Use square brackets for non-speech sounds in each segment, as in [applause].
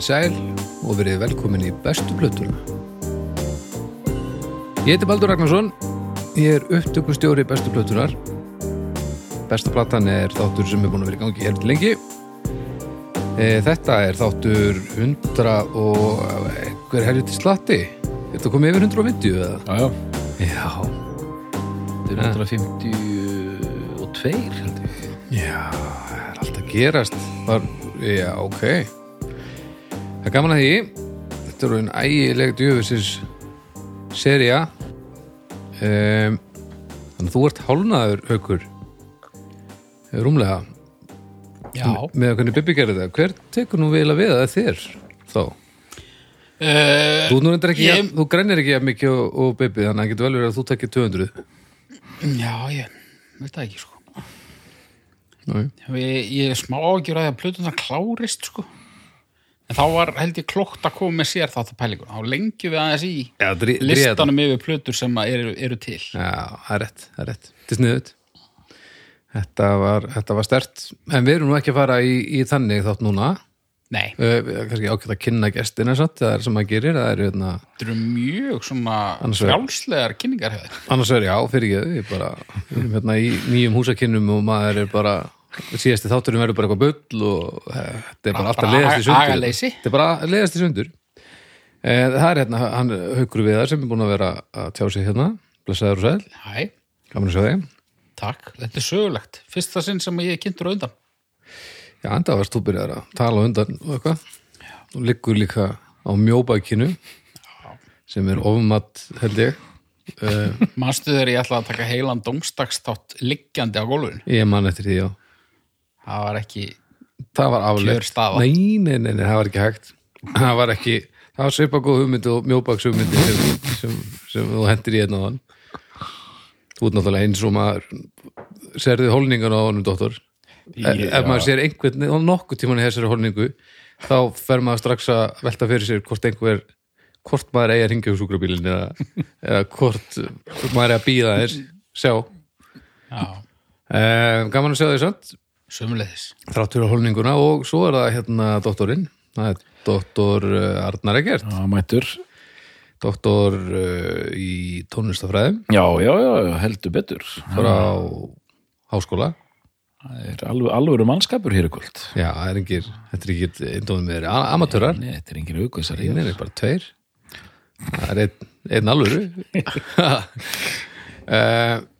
Komið í sæl og verið velkomin í bestu plötuna. Ég heiti Baldur Ragnarsson, ég er upptökustjóri bestu plötunar. Besta platan er þáttur sem er búin að vera í gangi heldur lengi. E, Þetta er þáttur 100 og einhver helviti slatti. Þetta komið yfir 150 eða? Já, já, Já. þetta er 152 held ég Já, það er alltaf gerast. Var, já, ok. Það er gaman að því. Þetta eru einn ægileg djöfisins seria. Um, þannig að þú ert hálnaður, haukur. Rúmlega. Já Með hvernig Bibi gerði það. Hver tekur nú vel að við það þér þá? uh, Þú, nú reyndar ekki, Ég- ég... þú grænir ekki jafn mikið og, og Bibi, þannig að það getur vel verið að þú tekir 200. Já, ég veit það ekki sko. Ég, ég er smá ágjur að því að plötunar klárist sko En þá var held ég klókt að koma með sér þátt að pælingur Þá lengjum við aðeins í Já, drí, listanum yfir plötur sem eru, eru til Já, það er rétt, það er rétt. Þetta er sniðut. Þetta var, þetta var stert. En við erum nú ekki að fara í, í þannig þátt núna. Nei, Uh, kannski ákveða að kynna gestina satt, það er sem maður gerir, það er hérna, eru mjög svona frjálslegar kynningar annars er já, fyrir ég bara, við erum hérna í nýjum húsakynnum og maður er bara, síðasti þátturinn verður bara eitthvað bull og eh, þetta er bara alltaf Bara leiðast í sundur. Þetta er bara leiðast í sundur. Eh, það er hérna, hann haukur við það sem er búin að vera að tjá sig hérna, blessaður og sæl, Hæ, gaman að sjá þig. takk, þetta er sögulegt. Fyrsta sinn sem ég er kynntur undan. Já, enda varst þú byrjar að tala undan og eitthvað. Og liggur líka á mjóbakinu sem er ofmatt held ég. Uh, [laughs] Manstu þegar ég ætlaði að taka heilan dómstagstátt liggjandi á gólfinu? Ég man eftir því, já Það var ekki það var Kjörstaða. nei, nei, nei, nei, það var ekki hægt. Það var ekki, það var svipa góð hugmynd og mjóbaks hugmyndi sem, sem, sem þú hendir í einn á hann þú ert náttúrulega eins og maður serði holningan á honum dóttor ef ef maður sér einhvern og nokkuð tíman í þessari holningu þá fer maður strax að velta fyrir sér hvort einhver hvort maður eigi að ringja úr sjúkrabílinn eða, eða hvort maður er að býða þess sjá. Já, um, gaman að sjá því samt sömulegðis þrátt fyrir holninguna og svo er það hérna doktorinn, það er doktor uh, Arnar Egert, Já, mættur. Doktor uh, í tónlistafræðum Já, já, já, heldur betur. frá háskóla. Það er alveg, alveg mannskapur hér í kvöld. já, það er engir, þetta er ekki eindóðum með amatörar, Nei, þetta er engin aukvæsar það hér. er bara tveir. Það er einn, einn alvöru. Uh, [laughs] [laughs]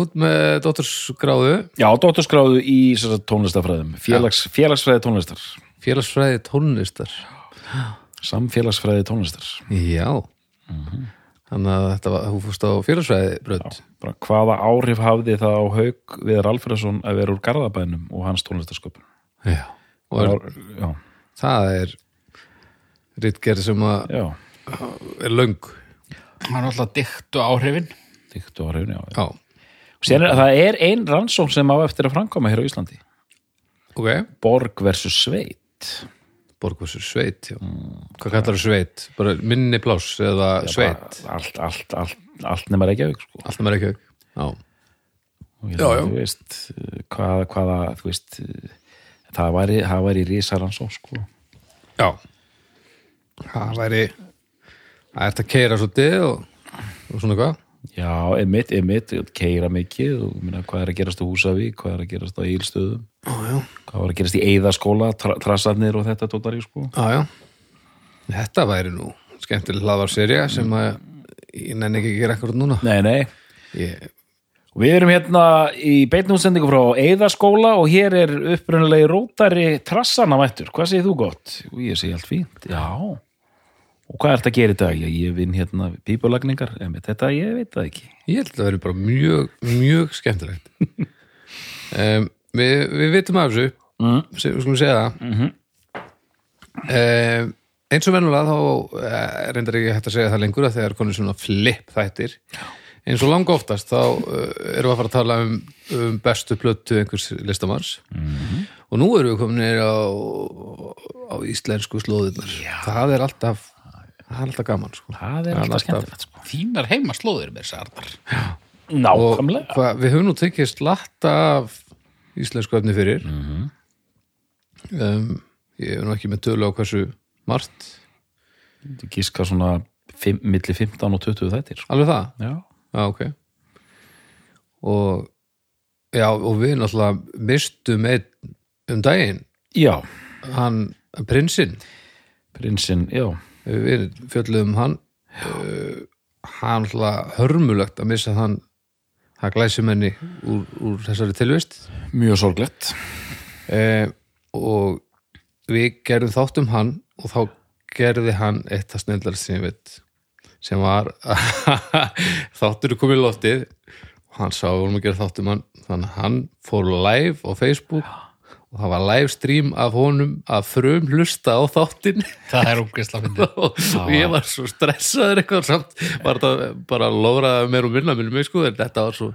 út með doktorsgráðu Já, doktorskráðu í sem sagt, tónlistafræðum. Félags, félagsfræði tónlistar. félagsfræði tónlistar. Samfélagsfræði tónlistar. já. Þannig að þetta var, þú fórst á félagsfræði brönd Bara hvaða áhrif hafði það á haug Viðar Alfreðsson að vera úr Garðabænum og hans tónlistasköpun? já, og er, Já, það er ritgerð sem að já, er löng. Það er alltaf dyktu áhrifin dýkt og já. já. já, Og síðan er, það er ein rannsókn sem á eftir að framkoma hér á Íslandi. ok Borg versus Sveit. Borgvarsur sveit, já hvað kallar sveit? bara minni pláss eða sveit Bara Allt, allt, allt, allt nema Reykjavík, sko. allt með ekki já, Og Já, já. þú veist, hvaða, hvaða, þú veist, það væri, það væri risaransó, sko. já það væri það ert að keira svolítið og, og svona hvað Já, einmitt, einmitt, keira mikið og minna, hvað er að gerast á Húsavík, hvað er að gerast á Ílstöðum, já, hvað var að gerast í Eiðaskóla, tra trassarnir og þetta tóttar í, sko. já, já. Þetta væri nú skemmtileg hlaðvarserja sem að ég nenni ekki að gera ekkur núna. Nei, nei, ég, við erum hérna í beinútsendingu frá Eiðaskóla og hér er upprunalegi rótari trassarna mættur. Hvað segir þú gott? Ég segi allt fínt, já. Og hvað ert að gera í dag? Já, ég vinn hérna pípulagningar, einmitt, þetta ég veit það ekki. ég held að það veri bara mjög, mjög skemmtilegt [laughs] um, við, við vitum af þessu Mm. sem skulum segja það Mhm. um, eins og vennulega þá eh, reyndar ekki hægt að segja það lengur að þegar konur svona flip þættir eins og langa oftast þá uh, erum við að fara að tala um, um bestu plötu einhvers listamanns Mhm. og nú erum við komin á, á íslensku slóðirnar það er alltaf það er alltaf gaman sko. Það er alltaf skemmtilegt, sko. Þínar heimaslóðir með þessar arnar. Og Nákvæmlega. hva, við höfum nú tekið slatta af íslensku efni fyrir. Mhm. um, ég er nú ekki með tölu á hversu margt. Þú gíska svona fimm, milli 15 og 20 þættir. Sko. alveg það, Já, já ok. Og já, og við náttúrulega mistum einn um daginn. Já. Hann, prinsinn. Prinsinn, já við fjöldum hann uh, hann náttúrulega hörmulegt að missa hann það glæsumenni úr, úr þessari tilvist. Mjög sorglegt. Eh, og við gerðum þátt um hann og þá gerði hann eitt það snildar sem ég veit sem var [laughs] þáttur er komið í loftið. Og hann sá að við vorum að gera þátt um hann þannig að hann fór live á Facebook og það var live stream af honum að frum hlusta á þáttin það er ógeðslega fyndið. [laughs] Og ég var svo stressaður eitthvað samt. Var þetta bara að lóra mér og minna minni mig sko en þetta var svo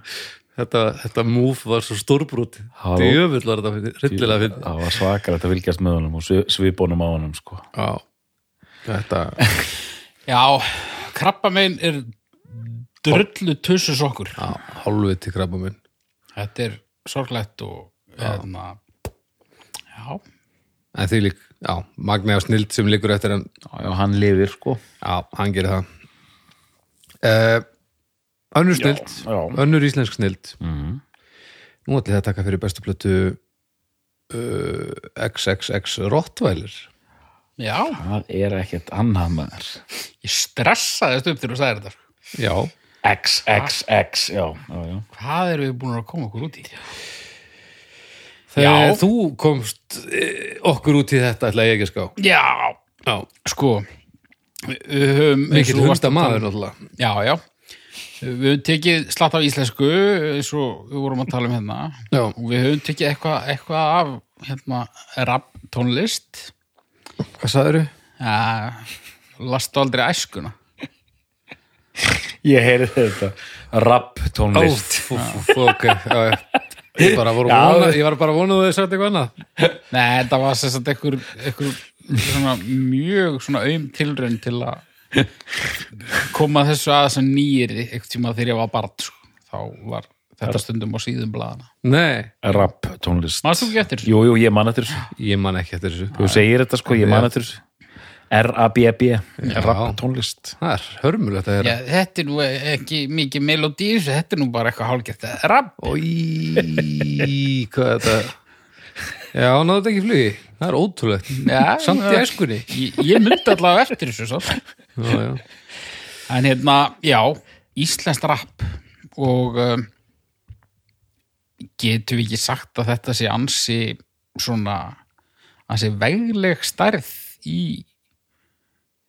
þetta, þetta move var svo stórbrúti djöfull var þetta fyndið, hryllilega fyndið. Það var svakar að fylgjast með honum og svi- svipónum á honum sko. Já, þetta [laughs] já, krabba megin er drullu tussus okkur. Já, hálfið til krabba minn þetta er sorglegt og hérna já, en því lík, já, magna og snild sem líkur eftir hann, já, já, hann lifir sko. já, hann gerir það uh, önnur snild já. önnur íslensk snild mm. nú ætli það að taka fyrir bestu plötu uh, XXX Rottweiler já Það er ekkert annað maður ég stressaðist upp þegar þú sagðir þetta sko. já, XXX, já, já, já. hvað erum við búin að koma okkur út í þegar Já. þú komst eh, okkur út í þetta ætla ég ekki að ská já, já, sko við höfum eins mikill og varst hunda að tala maður um- náttúrulega. Já, já. Við höfum tekið slatt af íslensku eins og við vorum að tala um hérna. Já, og við höfum tekið eitthvað eitthva af hérna, rap tónlist. Hvað sagðirðu? ja, lastu aldrei æskuna. Ég heyrði þetta. Rapp tónlist. Ó, fú, fú, fú, ok, já, já. Ég, bara voru Já. vona, ég var bara vonað að þið sagt eitthvað annað Nei, þetta var sem sagt einhver, einhver svona mjög svona aum tilraun til að koma þessu að sem nýri einhvern tíma þegar ég var barn sko. þá var þetta stundum á síðum blaðana Nei, Rapp tónlist Manstu ekki eftir þessu? Jú, jú, ég man eftir þessu ég man ekki eftir þessu Þú segir þetta sko, ég man eftir þessu R-A-B-B Rapp tónlist Það er hörmulegt að Já, heyra þetta er nú ekki mikið melodí í þessu, þetta er nú bara eitthvað hálfgert rap. Í, hvað er þetta? Já, náðu þetta ekki flugi. Það er ótrúlegt. Já, Samt í æskunni. Ég, ég myndi allavega eftir þessu svo. já, já. En hérna, já, íslenskt rap og um, getum við ekki sagt að þetta sé ansi svona ansi vegleg stærð í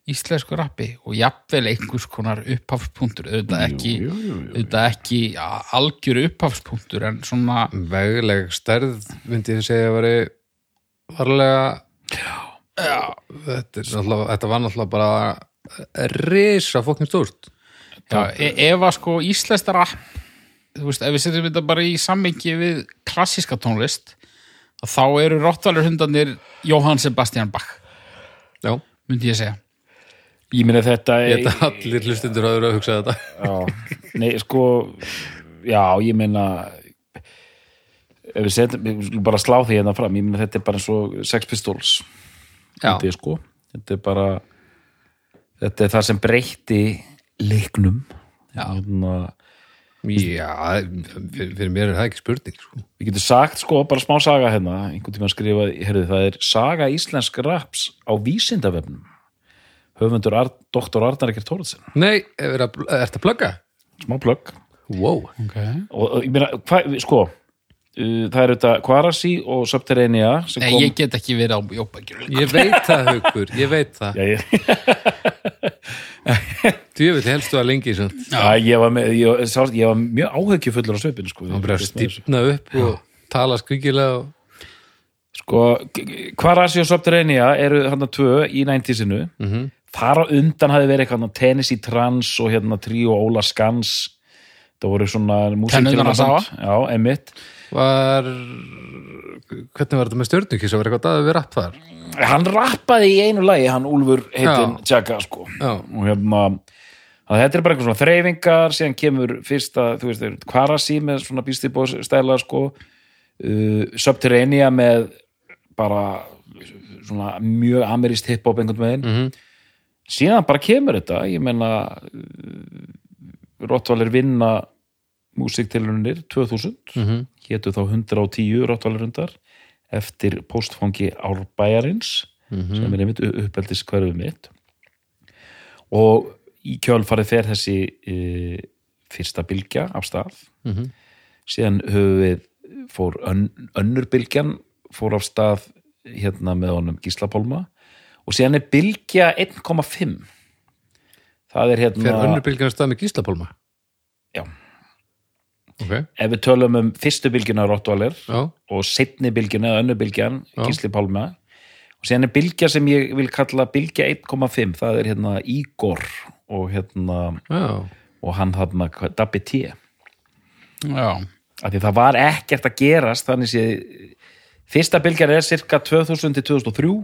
íslensku rappi og jafnvel einhvers konar upphafspunktur auðvitað ekki, jú, jú, jú. auðvitað ekki algjör upphafspunktur en svona Vegleg stærð myndi ég segja að veri varlega Já, þetta, er náttúrulega, þetta var náttúrulega bara risa fokkin stórt. Já, e ef að sko íslenskt rap þú veist, ef við setjum þetta bara í sammengi við klassíska tónlist þá eru rottvalur hundarnir Jóhann Sebastian Bach Já, myndi ég segja Ég meina þetta ég held að allir hlustundur hafður að hugsa þetta. Já, nei, sko Já, ég meina ef við setjum, við skulum bara slá því hérna fram ég meina þetta er bara eins og Sex Pistols. Já. þetta er sko. Þetta er bara þetta er það sem breytti leiknum. Já. hérna, Já, fyrir, fyrir mér er það ekki spurning sko. við getum sagt sko bara smá saga hérna. Einhvern tímann skrifað, heyrðu það er saga íslensk raps á vísindavefnum höfundur Ar Dr. Arnar Ekkert Tóraðsson Nei, er það að plugga? smá plögg Wow. Okay. og, og ég meina, hva, sko uh, það er þetta Kvarasi og Subterranea sem Nei, kom ég get ekki verið á jópagjur Ég veit það, Haukur, ég veit það. Já, ég, Djöfull helstu að lengi já, ég, var með, ég, sá, ég var mjög áhugjufullur á svipinu sko, Það bara að stífna upp og tala skrikilega og... sko, Kvarasi og Subterranea eru hann að tvö í 90-sinu mm þar á undan hafi verið eitthvað Tennessee Trans og hérna Trio Óla Skans. Það voru svona Tennurnar að músíktilraunaband. já, emitt Var Hvernig var þetta með stjörnukiss að vera eitthvað daður við rapp þar? hann rappaði í einu lagi, hann Úlfur heitin Tjaka sko. Já, og hérna að þetta er bara eitthvað svona þreyfingar síðan kemur fyrsta, þú veist, Kvarasi með svona bístibós stæla sko. Uh, Subterranea með bara svona mjög ameríst hiphop einhvern veginn. Mhm. Síðan bara kemur þetta ég menna Rottvalir vinna músiktilunir 2000 Mhm. hétu þá 110 Rottvalirundar eftir postfangi Árbæjarins Mhm. sem er einmitt uppeldis hverfið mitt og í kjölfarið fer þessi e, fyrsta bylgja af stað Mhm. síðan höfum við fór ön, önnur bylgjan fór af stað hérna með honum Gísla Pálma og síðan er bylgja 1,5 það er hérna Fer önnur bylgjan af stað með gíslapólma Já. Ok, ef við tölum um fyrstu bylgjuna Rottvalir já, og setni bylgjuna eða önnur bylgjan Pálma. Og síðan er bylgja sem ég vil kalla bylgja 1,5 það er hérna Ígor og hérna já. og hann hann Dabbi T. Já, af því það var ekkert að gerast þannig sé fyrsta bylgjan er cirka 2000 til 2003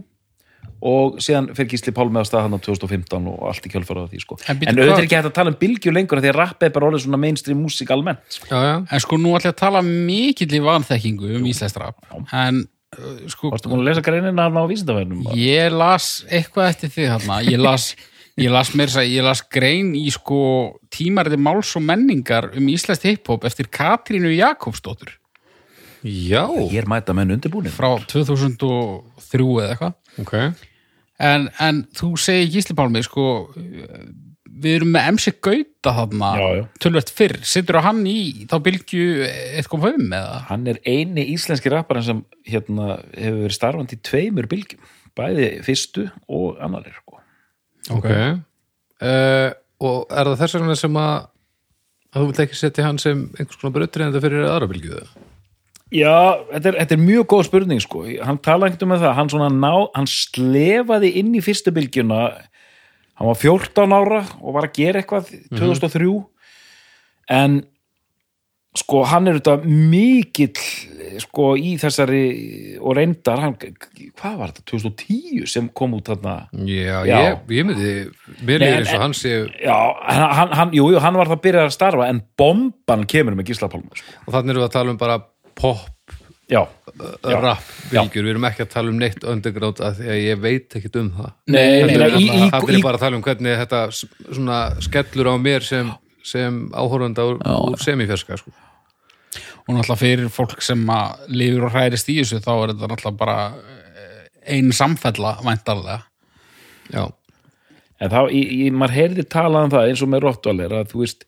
og síðan fyrir Gísli Pálmi á stað hann á 2015 og allt í kjölfara á því sko. En en, auðvitað er ekki hægt að tala um bylgju lengur því að rapp er bara orðið svona mainstream músík almennt sko. Já, já, en sko nú ætla ég að tala mikill í vanþekkingu um íslenskt rap en uh, sko Varstu múin að lesa greinina hann á vísindavænum? ég las eitthvað eftir þig þarna ég las, ég las að ég las grein í sko tímariti máls og menningar um íslenskt hiphop eftir Katrínu Jakobsdóttur já. Er mæta menn undirbúin frá 2003 eða eitthvað. Ok, en, en þú segir Gísli Pálmi sko við erum með MC Gauta þarna. Tölvert fyrr, sittur hann í þá bylgju 1.5 eða? Hann er eini íslenski rapparinn sem hérna, hefur verið starfandi í tveimur bylgjum. Bæði fyrstu og annarir sko. ok. Uh, Og er það þess vegna sem að að þú vilt ekki setja hann sem einhvers konar brautriðandi fyrir aðra það? Já, þetta er, þetta er mjög góð spurning sko. hann talaði ekkert um það hann, svona ná, hann slefaði inn í fyrstu bylgjuna hann var 14 ára og var að gera eitthvað 2003 en sko hann er þetta mikill sko í þessari og reyndar hann, hvað var þetta, 2010 sem kom út þarna Já, Já. Ég, ég myndi mér er eins og hann sé Já, hann, hann, jú, jú, hann var það að byrja að starfa en bomban kemur með Gísla Pálma sko. og þannig erum við að tala um bara pop Já, Já. rap bylgjur, við erum ekki að tala um neitt underground að því að ég veit ekkit um það. Nei, nei, er í- í- allir í- bara að tala um hvernig þetta s- svona skellur á mér sem, sem áhorfanda úr, úr semifjerska sko. og náttúrulega fyrir fólk sem að lifur og hærist í þessu þá er þetta náttúrulega bara eh, ein samfella væntarlega Já, En þá, í, í, maður heyrði talað um það eins og með Rottvalir að þú veist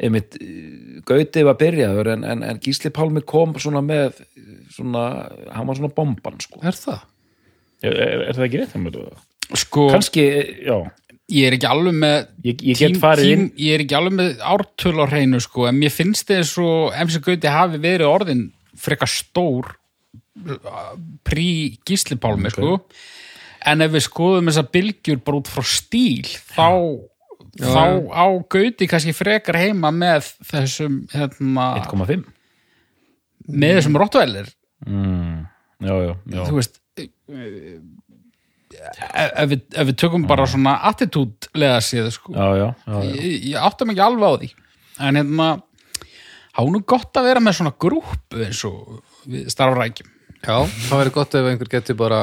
einmitt, eh, Gauti var byrjaður en, en, en Gísli Pálmi kom svona með svona, hann var svona bomban sko. er það? er, er, er það ekki rétt? Kannski, sko, Kanski, já ég er ekki alveg með ég, ég get farið inn ég er ekki alveg með ártöl á hreinu sko, en mér finnst þið svo MC Gauti hafi verið orðin frekar stór prí gíslipálmi sko. en ef við skoðum þessa bylgjur bara út frá stíl þá, þá á Gauti kannski frekar heima með þessum hérna, 1,5 með þessum rottvælir mm, Já, já, já. Þú veist ef, við, ef við tökum bara svona attitúdlega séð sko. Já, já, já, já. ég, ég átta mig ekki alveg á því. En hérna há nú gott að vera með svona grúpu eins og við starfrækjum. Já, það væri gott ef einhver geti bara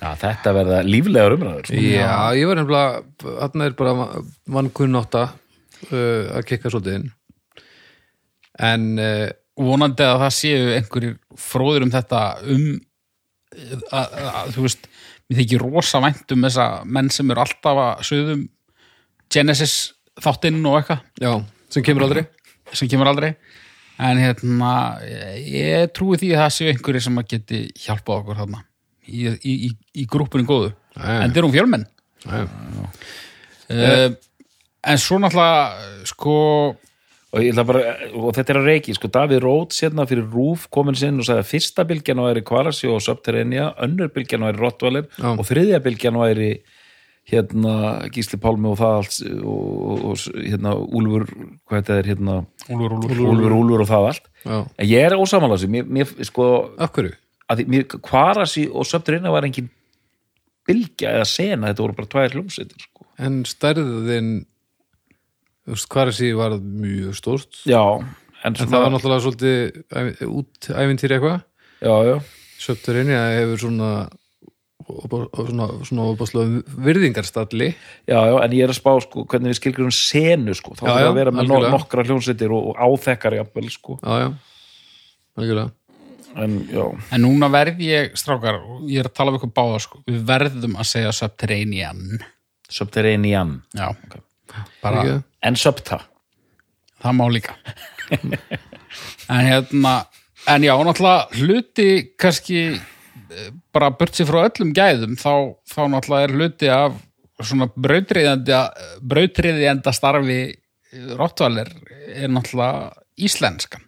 já þetta verða líflegar umræður sko. Já, ég var nefnilega hann er bara vannkunnátta uh, að kikka svolítið inn. En uh, vonandi að það séu einhverjir fróður um þetta um að, að, að þú veist mér þykir rosa vænt um þessa menn sem eru alltaf að sögðum Genesis þáttinn og eitthvað. Já, sem kemur aldrei. Sem kemur aldrei. En hérna ég trúi því að það séu einhverjir sem að geti hjálpað okkur þarna í, í, í, í grúpunni góðu. Jæja. en þeir eru fjölmenn. Já, uh, en svo náttúrulega sko og, bara, og þetta er að reiki sko, Davíð Róts hérna fyrir Rúf komin sinn og sagði að fyrsta bylgjan væri Kvarasi og Subterrenia, önnur bylgjan væri Rottvalir Já. og þriðja bylgjan væri hérna Gísli Pálmi og það allt og, og, hérna Úlfur hvað þetta er hérna? Úlfur, Úlfur, Úlfur, Úlfur og það allt já, en ég er ósamála þessu, mér, mér sko hverju? Að mér, Kvarasi og Subterrenia var engin bylgja eða sena, þetta voru bara tvær hljómsveitir sko. En stærðin því var mjög stórt já, en en það var náttúrulega svolítið út ævintýri eitthvað já, já, Söpturinn, já, hefur svona svona, svona opaslega virðingarstalli já, já, en ég er að spá sko, hvernig við skilgrum senu sko. þá þarf já, að vera með algjörlega. nokkra hljónsettir og, og áþekkar jafnvel sko. já, já, algjörlega en En núna verð ég, strákar, og ég er að tala við ykkur báða, sko, við verðum að segja Subterranean. subterranean. Já, bara, en subta. Það má líka. en hérna, en já, náttúrulega hluti kannski eh, bara burt sér frá öllum gæðum, þá, þá náttúrulega er hluti af svona brautriðjanda starfi Rottvaler er náttúrulega íslenskan.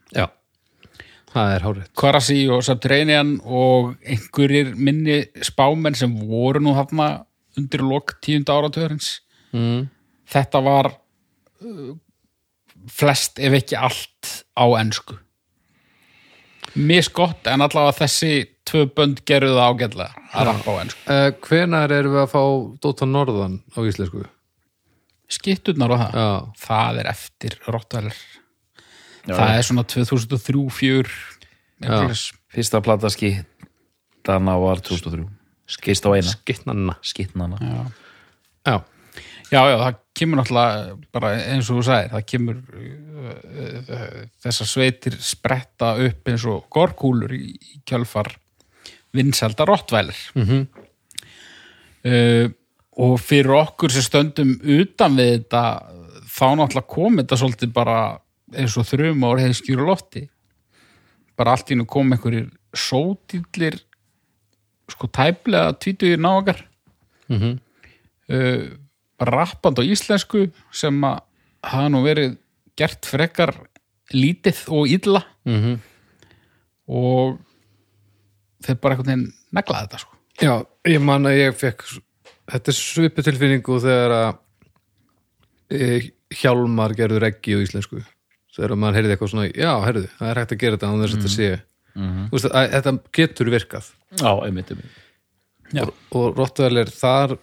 Það er hárið Kvarasi og Subterranean og einhverjir minni spámenn sem voru nú þarna undir lok tíunda áratöðurins mm. þetta var uh, flest ef ekki allt á ensku. Misgott en allavega þessi tvö bönd gerðu það ágætlega að rappa á ensku. Uh, hvenar erum við að fá Dóta Norðan á íslensku? skitturnar og það, Já, það er eftir Rottweiler það er svona 2003-04 fyrsta plata skittana var 2003 skist á eina, skittnanna skittnana já. Já, Já, já, það kemur náttúrulega bara eins og þú sagðir, það kemur uh, uh, þessar sveitir spretta upp eins og gorkúlur í, í kjölfar vinsælda rottvælir Mhm. uh, og fyrir okkur sem stöndum utan við þetta þá náttúrulega kom þetta svolítið bara eins og þrjum ár hefði skjúru lofti bara allt í nú kom einhverjir sódillir sko tæplega tvítugir náðagar Mhm. uh, rappand á íslensku sem að hafa nú verið gert frekar lítið og illa Mhm. og þeir bara einhvern veginn neglaði þetta sko. Já, ég man að ég fekk þetta er svipu tilfinningu þegar að e, hjálmar gerður reggi á íslensku þegar maður heyrði eitthvað svona, já, heyrðu, það er hægt að gera þetta án þess að þetta sé. Þú veist, að, þetta getur virkað. Já, einmitt, einmitt. Já. og, og Rottweiler þar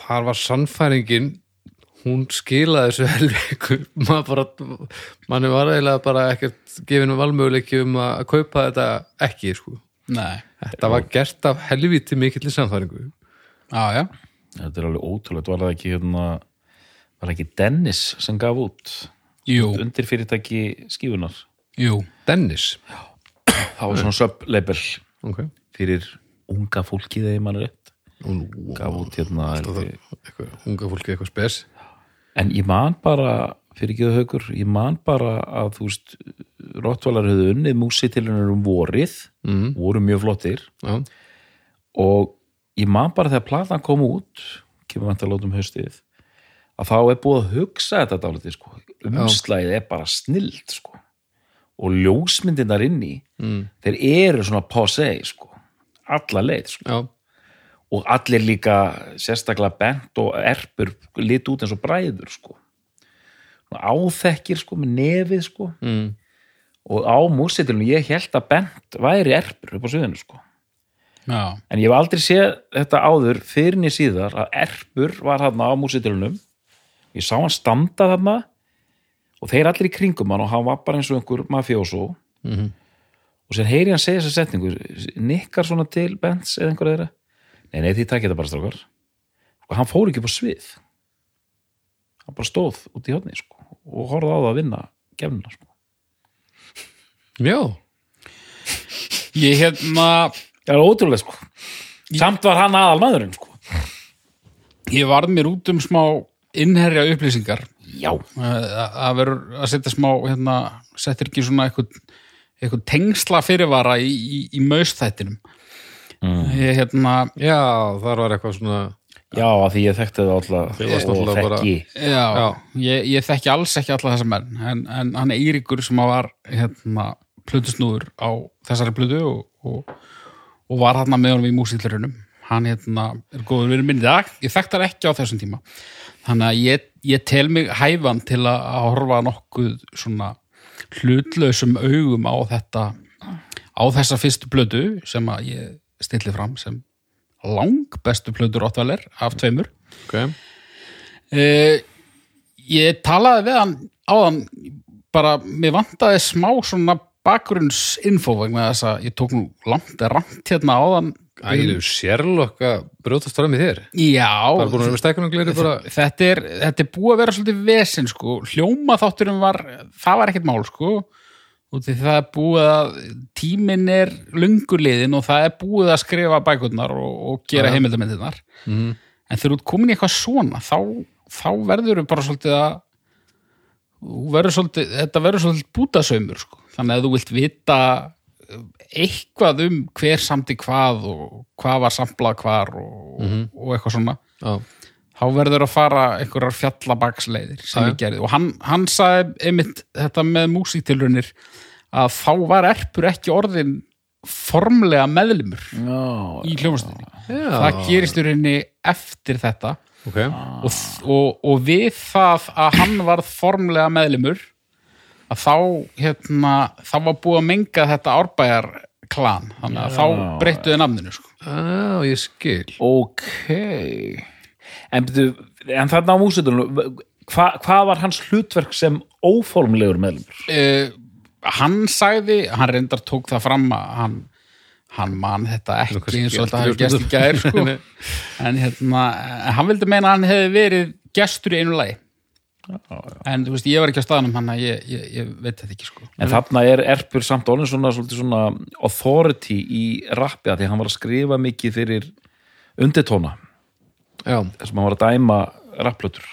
þar var sannfæringin hún skilaði þessu helvíku [laughs] maður bara manni var eiginlega bara ekkert gefinu valmöguleiki um að kaupa þetta ekki sko. Nei, þetta var gert af helvíti mikill sannfæringu. Já, já. Þetta er alveg ótrúlega, var það ekki hérna, var það ekki Dennis sem gaf út undir fyrirtæki skífunar. Jú, Dennis. Það var svona sub-label ok. fyrir unga fólki þegar mann er rétt. Gaf út hérna eitthvað, unga fólki eitthvað spes? En ég man bara fyrir ekki það haukur, ég man bara að þú veist, Rottvalar höfðu unnið músitilunir um vorið. Mm, voru mjög flottir. Já, og ég man bara þegar platan kom út kemur vant að látum haustið að þá er búið að hugsa þetta dálítið sko. Umslæðið er bara snild sko. og ljósmyndirnar inni mm, þeir eru svona posei sko. alla leið sko. og allir líka sérstaklega bent og erpur lit út eins og bræður sko. áþekkir sko, með nefið sko. mm, og á músitilinu ég held að bent væri erpur upp á suðinu sko. En ég hef aldrei séð þetta áður fyrir niður síðar að Erpur var hann á músitilunum. Ég sá hann standa þarna og þeir allir í kringum hann og hann var bara eins og einhver mafjósó. Mhm. Og sér heyri hann segja þessa setningu, nikkar svona til Bents eða einhver þeirra. Nei, nei, því takk þetta bara strákar. Og hann fór ekki upp á svið. Hann bara stóð út í hodni sko, og horfði á það að vinna gefnina. Sko. já ég hérna Það er ótrúlega sko. Samt var hann aðal maðurinn sko. ég varð mér út um smá innherja upplýsingar Já. að að verður að setja smá hérna, settir ekki svona eitthvað, eitthvað tengsla fyrirvara í, í, í maustættinum Mm. ég hérna já, þar var eitthvað svona Já, að því ég þekkti það alltaf og þekki. Já, Já. Ég, ég þekki alls ekki alla þessa menn en, en hann er Eiríkur sem var hérna, plutusnúður á þessari plutu og, og, og var hérna með honum í músítlurunum hann hérna, er góður verið minn í dag ég þekkt hann ekki á þessum tíma þannig að ég, ég tel mig hæfan til að, horfa nokkuð svona hlutlausum augum á þetta á þessa fyrstu plötu sem að ég stilli fram sem lang bestu plötur áttvæler af tveimur. Ok, Uh, ég talaði við hann áðan bara, mér vantaði smá svona bakgrunnsinfo vegna þess að ég tók nú langt rangt hérna áðan ægilegu sérlokk að brjótast fram í þér? Já, bara þetta er, þetta er búið að vera svolítið vesen sko, hljóma þátturum var það var ekkert mál sko. Og því það er búið að tíminn er lunguliðin og það er búið að skrifa bækurnar og, og gera heimildamindirnar mm, en þegar þú ert komin í eitthvað svona þá, þá verður bara svolítið að verður svolítið, þetta verður svolítið bútasaumur sko. þannig að þú vilt vita eitthvað um hver samti hvað og hvað var samplað hvar og, og eitthvað svona. Já, þá verður að fara einhverjar fjallabaksleiðir sem ég gerði og hann, hann sagði einmitt þetta með músíktilrunir að þá var erpur ekki orðin formlega meðlimur Já, í hljómastinni já. það gerist í rauninni eftir þetta. Ok, og, og, og við það að hann varð formlega meðlimur að þá hérna, þá var búið að menga þetta árbæjar klan þannig að þá breyttuði namninu sko. já, ég skil ok En, en þarna á músitunum hva, hvað var hans hlutverk sem óformlegur meðlumur? uh, hann sagði, hann reyndar tók það fram að hann, hann man þetta ekki eins og þetta hafi gæst í gær sko. [laughs] en hérna, hann vildi meina að hann hefði verið gestur í einu lagi en þú veist, ég var ekki á staðanum hann að ég, ég, ég veit þetta ekki sko. En þarna er Erpur samt orðin svona, svona authority í rappi að því að hann var að skrifa mikið fyrir undirtóna. Já, sem hann var að dæma rapplötur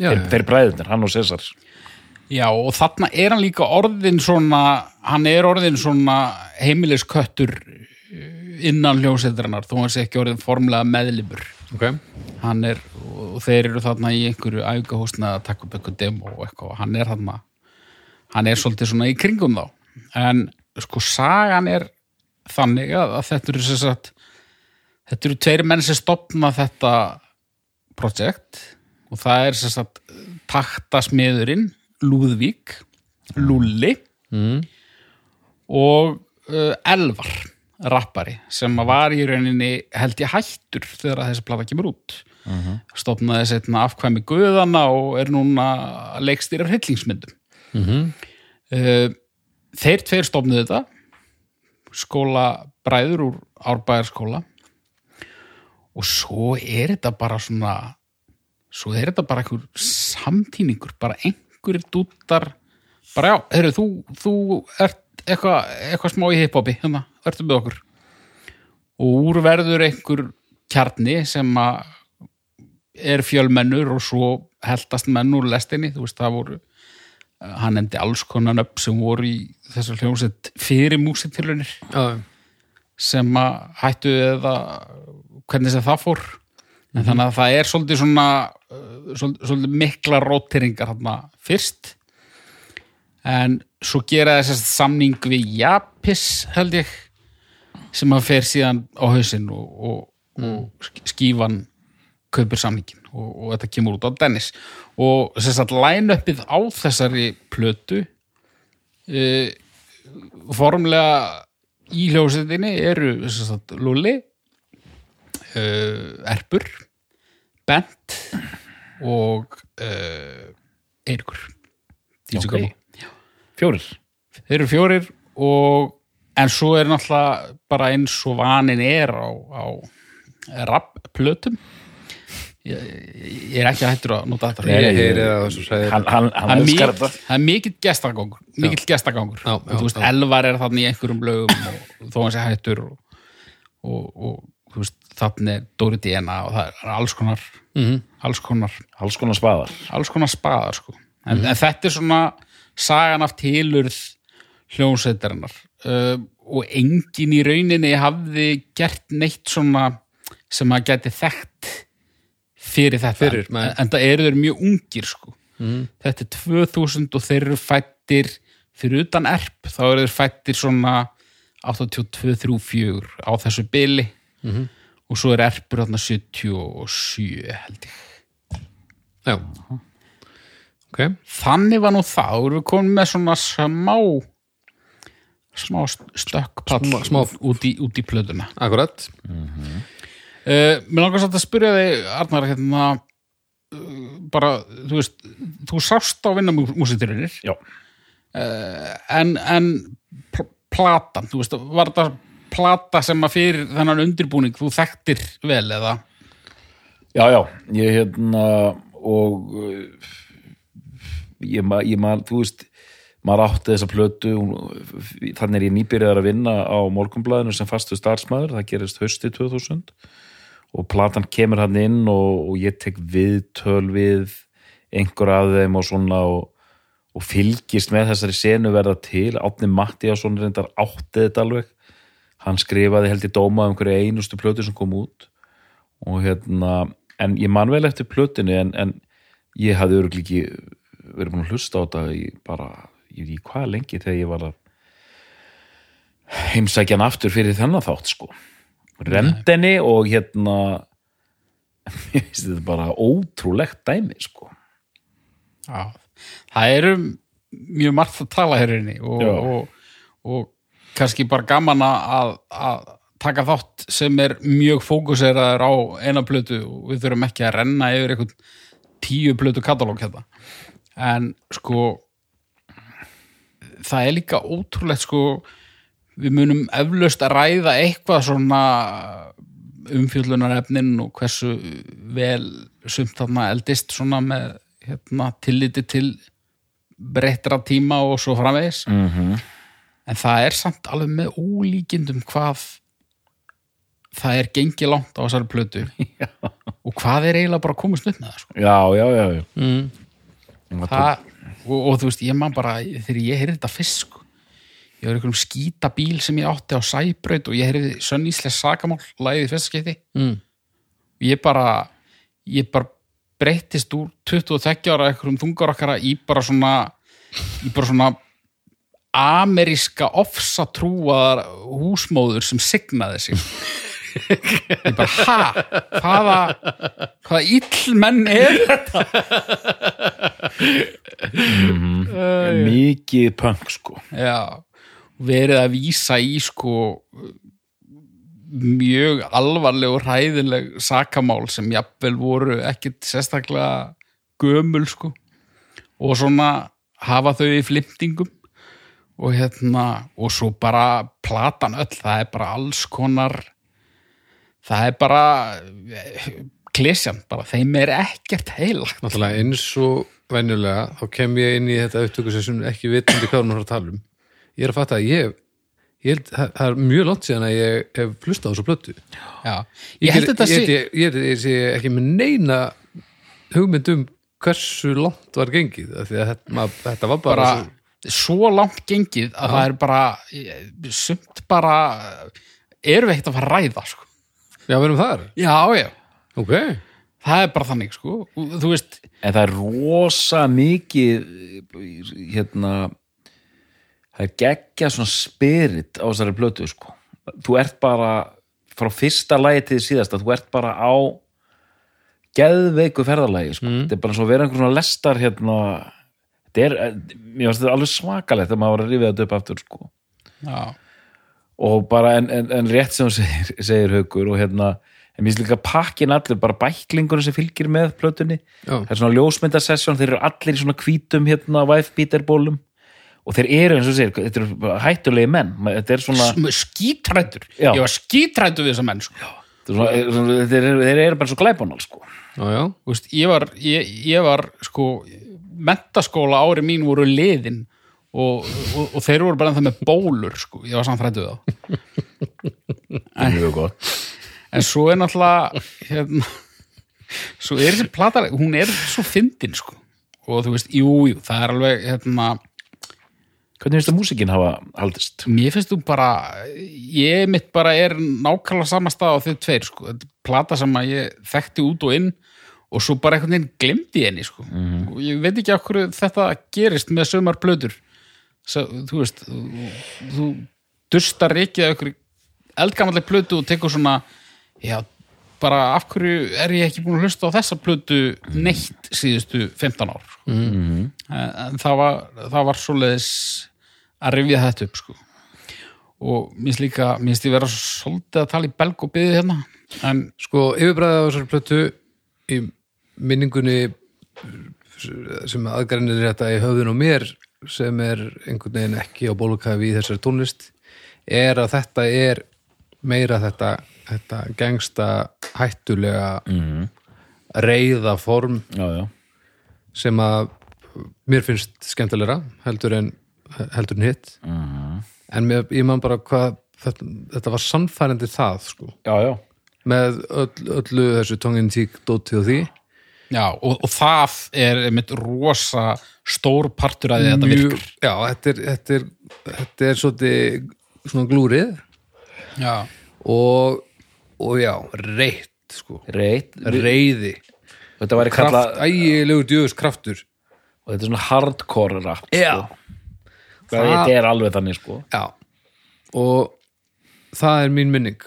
já, þeir, bræðunir, hann og Cesar Já, og þarna er hann líka orðin svona, hann er orðin svona heimilisköttur innan hljómsveitarinnar, þó hann sé ekki orðin formlega meðlimur. ok Hann er, og þeir eru þarna í einhverju ægahúsna að taka upp eitthvað demo og eitthvað, hann er þarna, hann er svolítið svona í kringum þá. En sko, sagan er þannig að, þetta eru sagt, þetta eru tveir menn sem stopna þetta projekt og það er sagt taktasmiðurinn Lúðvík, Lúlli mm. og uh, Elvar rappari sem var í rauninni held ég hættur þegar þessi plata kemur út. Uh stopnaði setna afkvæmi guðana og er núna leikstýra hryllingsmyndum. Mm uh, þeir tveir stopnuðu þetta. Skóla bræður úr árbæðarskóla og svo er þetta bara svona svo er þetta bara einhver samtíningur, bara einhverjir dúttar. Bara já, heyrðu, þú, þú ert eitthvað eitthva smá í hiphopi, hérna, ertu með okkur? Og úr verður einhver kjarni sem að er fjölmennur og svo heldast menn úr lestinni, þú veist, það voru hann nefndi alls konar nöfn sem voru í þessar hljómsett fyrir músitilunir já, sem að hættu eða hvernig sem það fór. En þannig að það er svolítið svona uh, svolítið, mikla róteringar hérna fyrst. En svo gera þess samning við Japis held ég sem að fer síðan á hausinn og, og, og sk- skífan kaupir samningin og, og þetta kemur út á Dennis. Og þess að line-upið á þessari plötu uh, formlega í hljósetinni eru sagt, Lulli uh, Erpur Bent og uh, Eirikur Ok. Fjórir. Þeir eru fjórir og en svo er náttúrulega bara eins og vanin er á, á rappplötum ég, ég er ekki hættur að nota þetta. Ég heyri það og svo segir. Hann, hann, hann það er, þetta. það er mikill gestagangur mikill gestagangur. Já, og já, þú veist, já. Elvar er þarna í einhverjum lögum og þó hann sé hættur og, og, og þú veist, þarna er Dóri DNA og það er alls konar Mhm. alls konar, Alls konar spaðar. alls konar spaðar sko. en, en þetta er svona sagan af tilurð hljómsveitarinnar. Uh, og engin í rauninni hafði gert neitt svona sem að geti þekkt fyrir þetta. Fyrir, en, en það eru þeir mjög ungir sko. þetta er 2000 og þeir eru fættir fyrir utan erp. Þá eru þeir fættir svona 82, 3, 4 á þessu bili. Og svo er erpur þarna 77 held ég. Já ok, þannig var nú það, þá erum við komin með svona smá smá stökkpall Smá- smá- út, í, út í plötuna. Akkurat. Uh, Mér langar samt að spyrja þig Arnar, hérna uh, bara, þú veist þú sást á vinna músitirunir Já, en, en pl platan, þú veist, var þetta plata sem að fyrir þennan undirbúning þú þekktir vel eða? Já, já, ég hérna og uh, ég, ma, ég man, þú veist maður átti þessa plötu þannig er ég nýbyrjaðar að vinna á morgunblæðinu sem fastu starfsmæður, það gerist hausti 2000 og platan kemur hann inn og, og ég tek viðtöl við einhver af þeim og svona og, og fylgist með þessari senu verða til, Átni Mattíasson reyndar átti þetta alveg. Hann skrifaði held í dóma um hverju einustu plötu sem kom út og hérna, en ég man vel eftir plötinu en, en ég hafði örgulega ekki verið búin að hlusta á þetta í bara, ég veit ekki hvað lengi þegar ég var að heimsækja hann aftur fyrir þennan þátt sko. Remdeni og hérna [laughs] ég veist þetta er bara ótrúlegt dæmi sko. Já, það eru mjög margt að tala hérinni og, Já. og, og kannski bara gaman að, að taka þátt sem er mjög fókuseraður á eina plötu og við þurfum ekki að renna yfir einhvern tíu plötu katalóg hérna en sko það er líka ótrúlegt sko við munum eflaust að ræða eitthvað svona umfjöllunarefnin og hversu vel sumt þarna eldist svona með hérna, tilliti til breyttra tíma og svo framvegis mm -hmm. en það er samt alveg með ólíkindum hvað það er gengið langt á þessari plötu [laughs] og hvað er eiginlega bara komist upp með það sko. já, já, já, já. mm. Það, og, og þú veist, ég man bara þegar ég heyrði þetta sko, ég var einhverjum skýta bíl sem ég átti á sæbraut og ég heyrði sönn íslensk sakamál lagið í fyrsta skeiti Mm. ég bara ég bara breyttist úr 22 ára einhverjum þungarokkara í bara svona í bara svona ameríska ofsatrúaðar húsmóður sem signaði sig ég bara, ha? hvaða hvaða ill menn er þetta? mikið punk sko. Já, verið að vísa í sko mjög alvarleg og hræðileg sakamál sem jafnvel voru ekkit sérstaklega gömul sko. Og svona hafa þau í flimtingum. Og hérna og svo bara platan öll það er bara alls konar það er bara klesjan, bara þeim er ekkert heilagt. Náttúrulega eins og venjulega þá kem ég inn í þetta upptökusessun ekki vitandi hvað hún er að tala um. Ég er að fatta að ég, ég held, það er mjög langt síðan að ég hef flustað á þessu plötu. Já, ég held þetta sé ég, sé ekki með neina hugmynd um hversu langt var gengið þetta, maður, þetta var bara, bara svo langt gengið að það er bara sumt bara við ekkert að fara að ræða sko. Já við erum þar. Já, já, ok, það er bara þannig sko. Þú veist, en það er rosa mikið hérna það er geggja svona spirit á þessari plötu sko. Þú ert bara frá fyrsta lagi til því síðasta, þú ert bara á geðveiku ferðalagi sko. þetta er bara svo að vera einhver svona lestar hérna. Þetta er, mér finnst þetta alveg svakalegt að maður var að rifja þetta upp aftur sko. Já, og bara en, en, en rétt sem þú segir, [laughs] segir haukur og hérna en mér finnst líka pakkin allir, bara bæklingunum sem fylgir með plötunni. Já, það er svona ljósmyndasessjón, þeir eru allir í svona hvítum hérna wife-beater-bólum og þeir eru eins og segir, þetta eru hættulegi menn, þetta er svona, skítrættur ég var skítrættur við þessa menn sko. svona, er svona þeir, eru, þeir eru bara svo glæbónal sko. ég var, ég, ég var sko, mentaskóla ári mín voru liðin og, og, og þeir voru bara ennþá með bólur sko. ég var þá. Mjög gott. En svo er náttúrulega hérna, svo er þessi plata hún er svo fyndin sko. Og þú veist, jú, jú, það er alveg hérna, hvernig finnst það músikin hafa haldist? mér finnst þú bara ég mitt bara er nákvæmlega sama stað á þau tveir sko, þetta er plata sem að ég þekkti út og inn og svo bara einhvern veginn glemdi henni sko. Og ég veit ekki hverju þetta gerist með sömar plötur Svo, þú veist þú, dustar ekki að ykkur eldgamalleg plötu og tekur svona já, bara af hverju er ég ekki búin að hlusta á þessa plötu neitt síðustu 15 ár en, en það var það var svoleiðis að rifja þetta upp sko. Og minnst líka, minnst ég vera svolítið að tala í belg og byggði hérna en sko yfirbræðið á þessari plötu í minningunni sem aðgrænir þetta í höfðun og mér sem er einhvern veginn ekki á bólukafi í þessari tónlist er að þetta er meira þetta, þetta gengsta hættulega mm. reyða form já, já, sem að mér finnst skemmtilegra heldur en, heldur en hitt. En mér, ég man bara hvað þetta, þetta var sannfærandi það sko. Já, já. með öll, öllu þessu tongin tík dóti og því. Já, og, og það er einmitt rosa stór partur að því þetta virkar. já, þetta er, þetta er, þetta er svolítið svona glúrið. Já. og, og já, reitt sko, Reit, reyði þetta væri kraft, kallað ægilegur djöfus kraftur. Og þetta er svona hardcore rap já, sko. þetta er alveg þannig sko. Já. Og það er mín minning.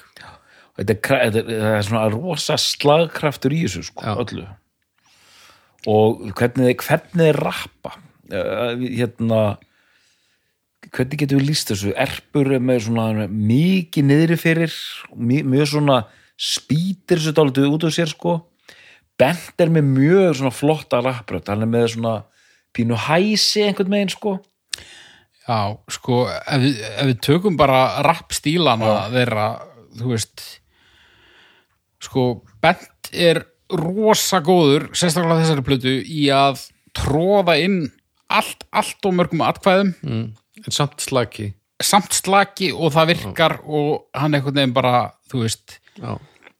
Og þetta er, kra- þetta er, það er svona rosa slagkraftur í þessu sko, Já. öllu og hvernig, þið rappa? Uh, hérna hvernig getur við líst þessu? Erpur er með svona mikið niðri fyrir mjög, svona spýtir þessu dálítið út af sér sko. Bent er með mjög svona flotta rapprödd, hann er með svona pínu hæsi einhvern megin sko. Já, sko, ef við, ef við tökum bara rappstílana þeirra, þú veist, sko, Bent er rosa góður, sérstaklega þessari plötu, í að tróða inn allt, allt og mörgum atkvæðum, mm. samt slaki. Samt slaki og það virkar og hann einhvern veginn bara, þú veist, já,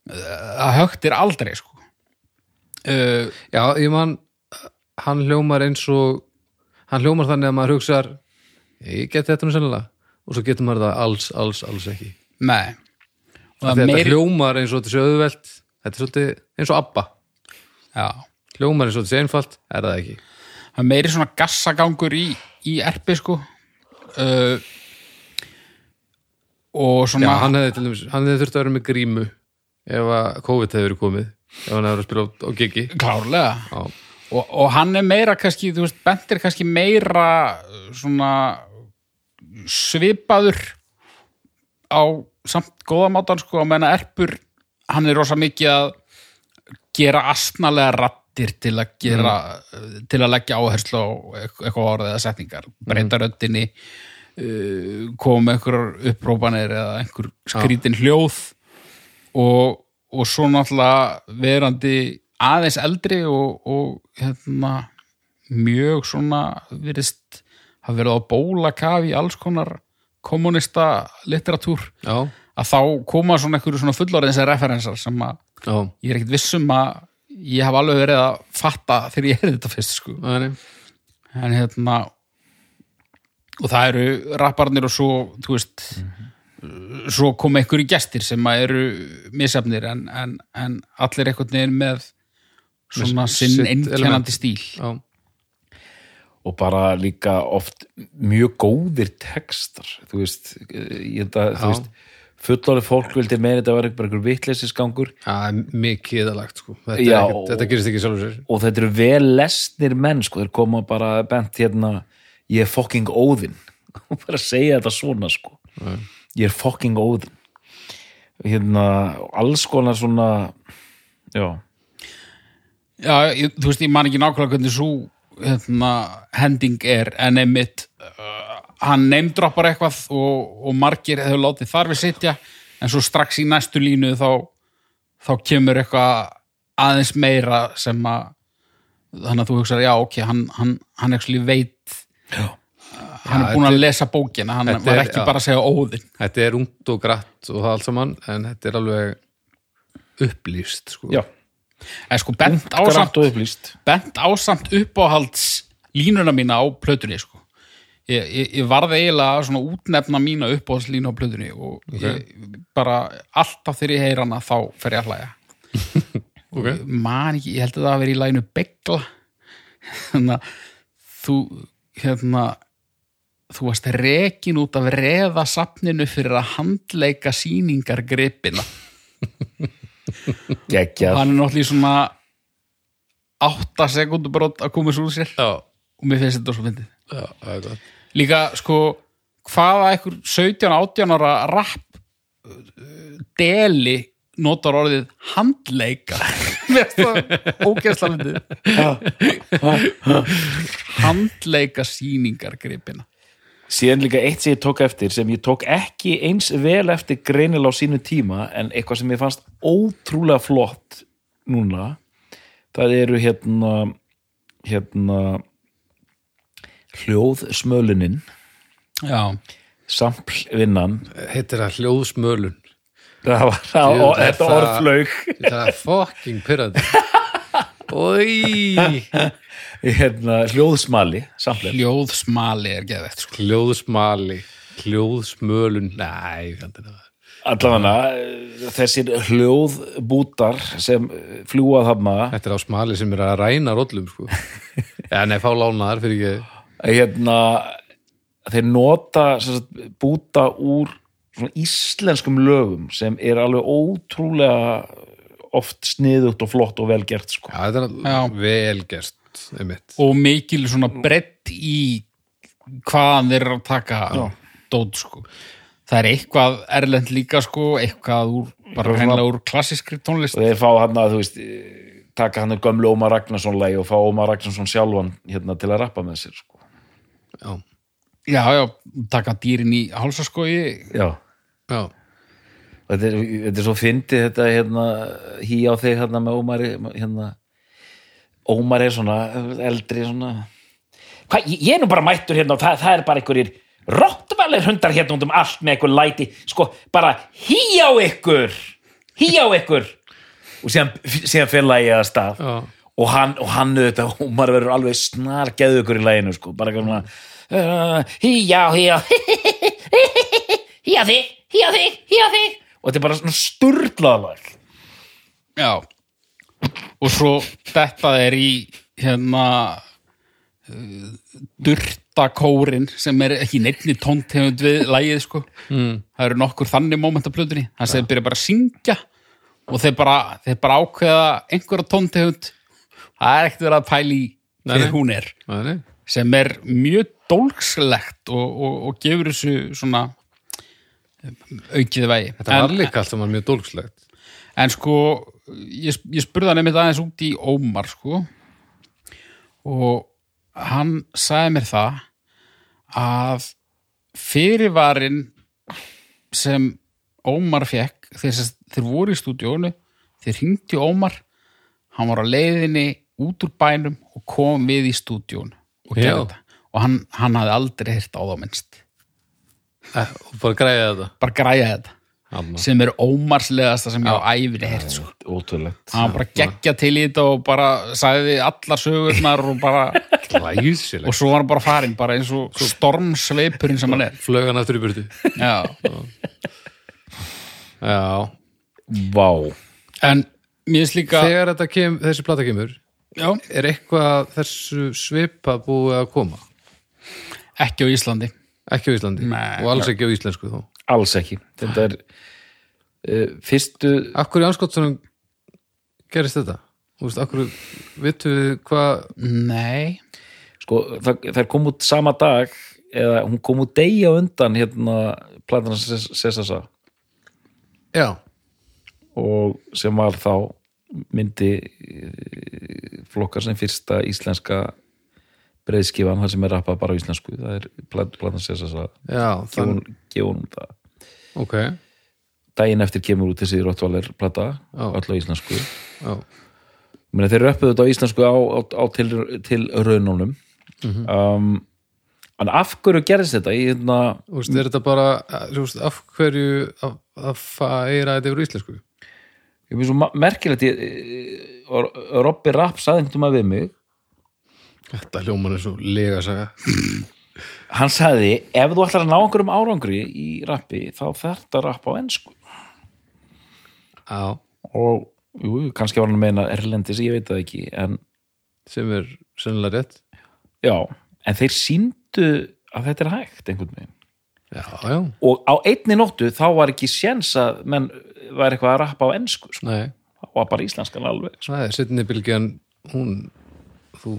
það högtir aldrei, sko. Uh, já ég man hann hljómar eins og hann hljómar þannig að maður hugsar ég get þetta nú sennilega. Og svo getur maður það alls, alls, alls ekki. Nei. Þetta meiri, hljómar eins og þetta sé auðvelt þetta er svolítið eins og abba. Já, hljómar eins og þetta sé einfalt, er það ekki? Það er meiri svona gassagangur í, í erpi, sko. Uh, og svona... Já, hann hefði til dæmis, hann hefði þurft að vera með grímu ef að COVID hefði verið komið ef hann hefði verið að spila á, gigi Klárlega. Og, og hann er meira kannski, þú veist, Bent er kannski meira uh, svona svipaður á samt góðamátan sko. Að menna erpur, hann er rosa mikið að gera astnalega rattir til að gera til að leggja áherslu á eit- eitthvað orðið eða setningar, breyta röddinni uh, koma einhverjar upprópanir eða einhver skrítin hljóð og, og svo náttúrulega verandi aðeins eldri og, og hérna mjög svona virðist hafa verið á bólakaf í alls konar kommunista literatúr já, að þá koma svona einhverju svona fullorðins referensar sem að já, ég er ekkert vissum að ég hef alveg verið að fatta þegar ég er þetta fyrst sko. En hérna og það eru rapparnir og svo þú veist svo koma einhverju gestir sem að eru misefnir en, en, en allir einhvern veginn með svona Með sinn einkennandi stíl. Já, og bara líka oft mjög góðir textar þú veist, ég held að þú veist, fullorðið fólk vildi meira þetta var það er mikið eðalagt sko. þetta, Já, og- þetta gerist ekki sjálfur sér. Og þetta eru vel lesnir menn sko, þeir koma bara bent hérna ég er fucking óðinn. [laughs] Og bara segja þetta svona sko. Ég er fucking óðinn. Hérna, alls konar svona já, Já, ég, þú veist, ég man ekki nákvæmlega hvernig svo hérna, hending er en einmitt uh, hann neymdroppar eitthvað og, og margir hefur látið þar við sitja en svo strax í næstu línu þá, þá kemur eitthvað aðeins meira sem að þannig að þú hugsar, já, ok, hann, hann, hann veit já. hann Já, er búin þetta að lesa bókina hann var ekki já. bara að segja óðinn þetta er ungt og grætt og það allt saman en þetta er alveg upplýst sko. já. en sko bent ásamt bent ásamt uppáhalds línuna mína á plötunni sko. Ég, ég, ég varði eiginlega svona útnefna mína uppáhaldslínu á plötunni og ég, bara alltaf þegar ég heyr hana þá fer ég að hlæja. [laughs] Ok. og man ekki, ég held að það að vera í læginu begla. Þannig að þú hérna þú varst rekin út af reða safninu fyrir að handleika sýningar gripina [laughs] geggjað hann er náttúrulega svona 8 sekundur brot að koma svo úr sér. Já, og mér finnst þetta svo fyndið líka sko hvaða einhver 17-18 ára rap uh, deli notar orðið handleika [laughs] fyndið. Handleika sýningar gripina. Síðan líka eitt sem ég tók eftir sem ég tók ekki eins vel eftir greinilega á sínu tíma en eitthvað sem ég fannst ótrúlega flott núna það eru hérna hérna hljóðsmölunin. Já, samplvinnan. Heitir það hljóðsmölun. Það var það, og, er þetta það- orð flaug það er fucking pyrrandi [laughs] hérna, hljóðsmali samplin. Hljóðsmali er geðvegt sko. hljóðsmali. Hljóðsmölun. Nei, allavega þessir hljóðbútar sem fljúa þarna Þetta er á smali sem er að ræna rollum sko. [laughs] Já, nei, fá lánaðar fyrir ekki hérna þeir nota sagt, búta úr svona íslenskum lögum sem er alveg ótrúlega oft sniðugt og flott og vel gert sko. Já, þetta er Já. vel gert einmitt. og mikil svona brett í hvaðan þeir eru að taka dót sko. það er eitthvað erlend líka sko, eitthvað úr, bara hreinlega úr klassískri tónlist og þeir fá hann að þú veist taka hann gömlu Ómar Ragnarsson lagi og fá Ómar Ragnarsson sjálfan hérna til að rappa með sér sko. Já, já, já, taka dýrin í hálsaskogi já. Já, þetta er, þetta er svo fyndið þetta hérna, hí á þig hérna með Ómari hérna, Ómar er svona eldri svona. Hva, ég, ég er nú bara mættur hérna og það, það er bara einhverjir rottvalir hundar hérna út um allt með einhver læti. Sko bara hí á ykkur hí á ykkur. Og síðan, síðan fyrir lagi að stað. Já. Og hann, og hann auðvitað, Ómar verður alveg snar geðu ykkur í læginu sko bara svona uh, hí á, hí á hí á þig, hí á þig, hí á þig og þetta er bara svona sturlaðlag já og svo þetta er í hérna uh, durtakórin sem er ekki nefni tóntegund við lægið sko mm. það eru nokkur þannig moment af plötunni það sem þeir byrja bara að syngja og þeir bara, þeir bara ákveða einhverja tóntegund það er ekkert verið að pæli hver nei. hún er Nei, sem er mjög dólkslegt og, og, og gefur þessu svona aukið vegi Þetta var líka allt saman mjög dólkslegt En sko, ég, ég spurði hann einmitt aðeins út í Ómar, sko. Og hann sagði mér það að fyrirvarin sem Ómar fekk, þeir, þeir voru í stúdíónu, þeir hringdi Ómar, hann var á leiðinni út úr bænum og kom við í stúdíónu og Já. gerði þetta. Og hann, hann hafði aldrei heyrt á þá minnst. eh, og bara græja þetta Bara græja þetta. Amma. Sem er Ómarslegasta sem ég á æfinni heyrt, sko. ótrúlegt hann var bara geggja til í þetta og bara sagði allar sögurnar og bara og svo var hann bara farin bara eins og stormsveipurinn sem hann er Flög hann aftur í burtu já. Já, vá, en mér finnst líka þegar þetta kem, þessi plata kemur já, er eitthvað þessu svipa búið að koma? Ekki á Íslandi. Ekki á Íslandi? Nei. og alls ekki á íslensku þó? Alls ekki. Þetta er uh, fyrstu Akkur í anskottunum gerist þetta? Þú veist, akkur vitum við hvað nei, sko, það, það kom út sama dag eða hún kom út degi á undan hérna platan Sessasa Já, og sem var þá myndi eh, flokkar sem fyrsta íslenska breiðskifan þar sem er rappað bara á íslensku. Það er plat- platan Sessasa já, þann, gefun hún það. Ok. Daginn eftir kemur út þessi Rottvaler plata öll á íslensku. Meni, þeir röppuðu þetta á íslensku á, á, á til, til raununum um, en af hverju gerðist þetta? Þú veist, er þetta bara veist, af hverju að, færa þetta yfir íslensku? Ég finnst svo merkilegt eh, og Robby Rapp saði einhvern veginn við mig. Þetta hljóman er svo lega saga. [clears throat] Hann sagði, ef þú ætlar að ná einhverjum árangri í rappi, þá þarft að rappa á ensku. Já, og jú, kannski var hann að meina erlendis, ég veit það ekki en sem er sennilega rétt. Já, en þeir síndu að þetta er hægt einhvern veginn. Já, já, og á einni nóttu þá var ekki séns að menn var eitthvað að rappa á ensku sko. það var bara íslenskan alveg sko. Það setni bylgjan hún, þú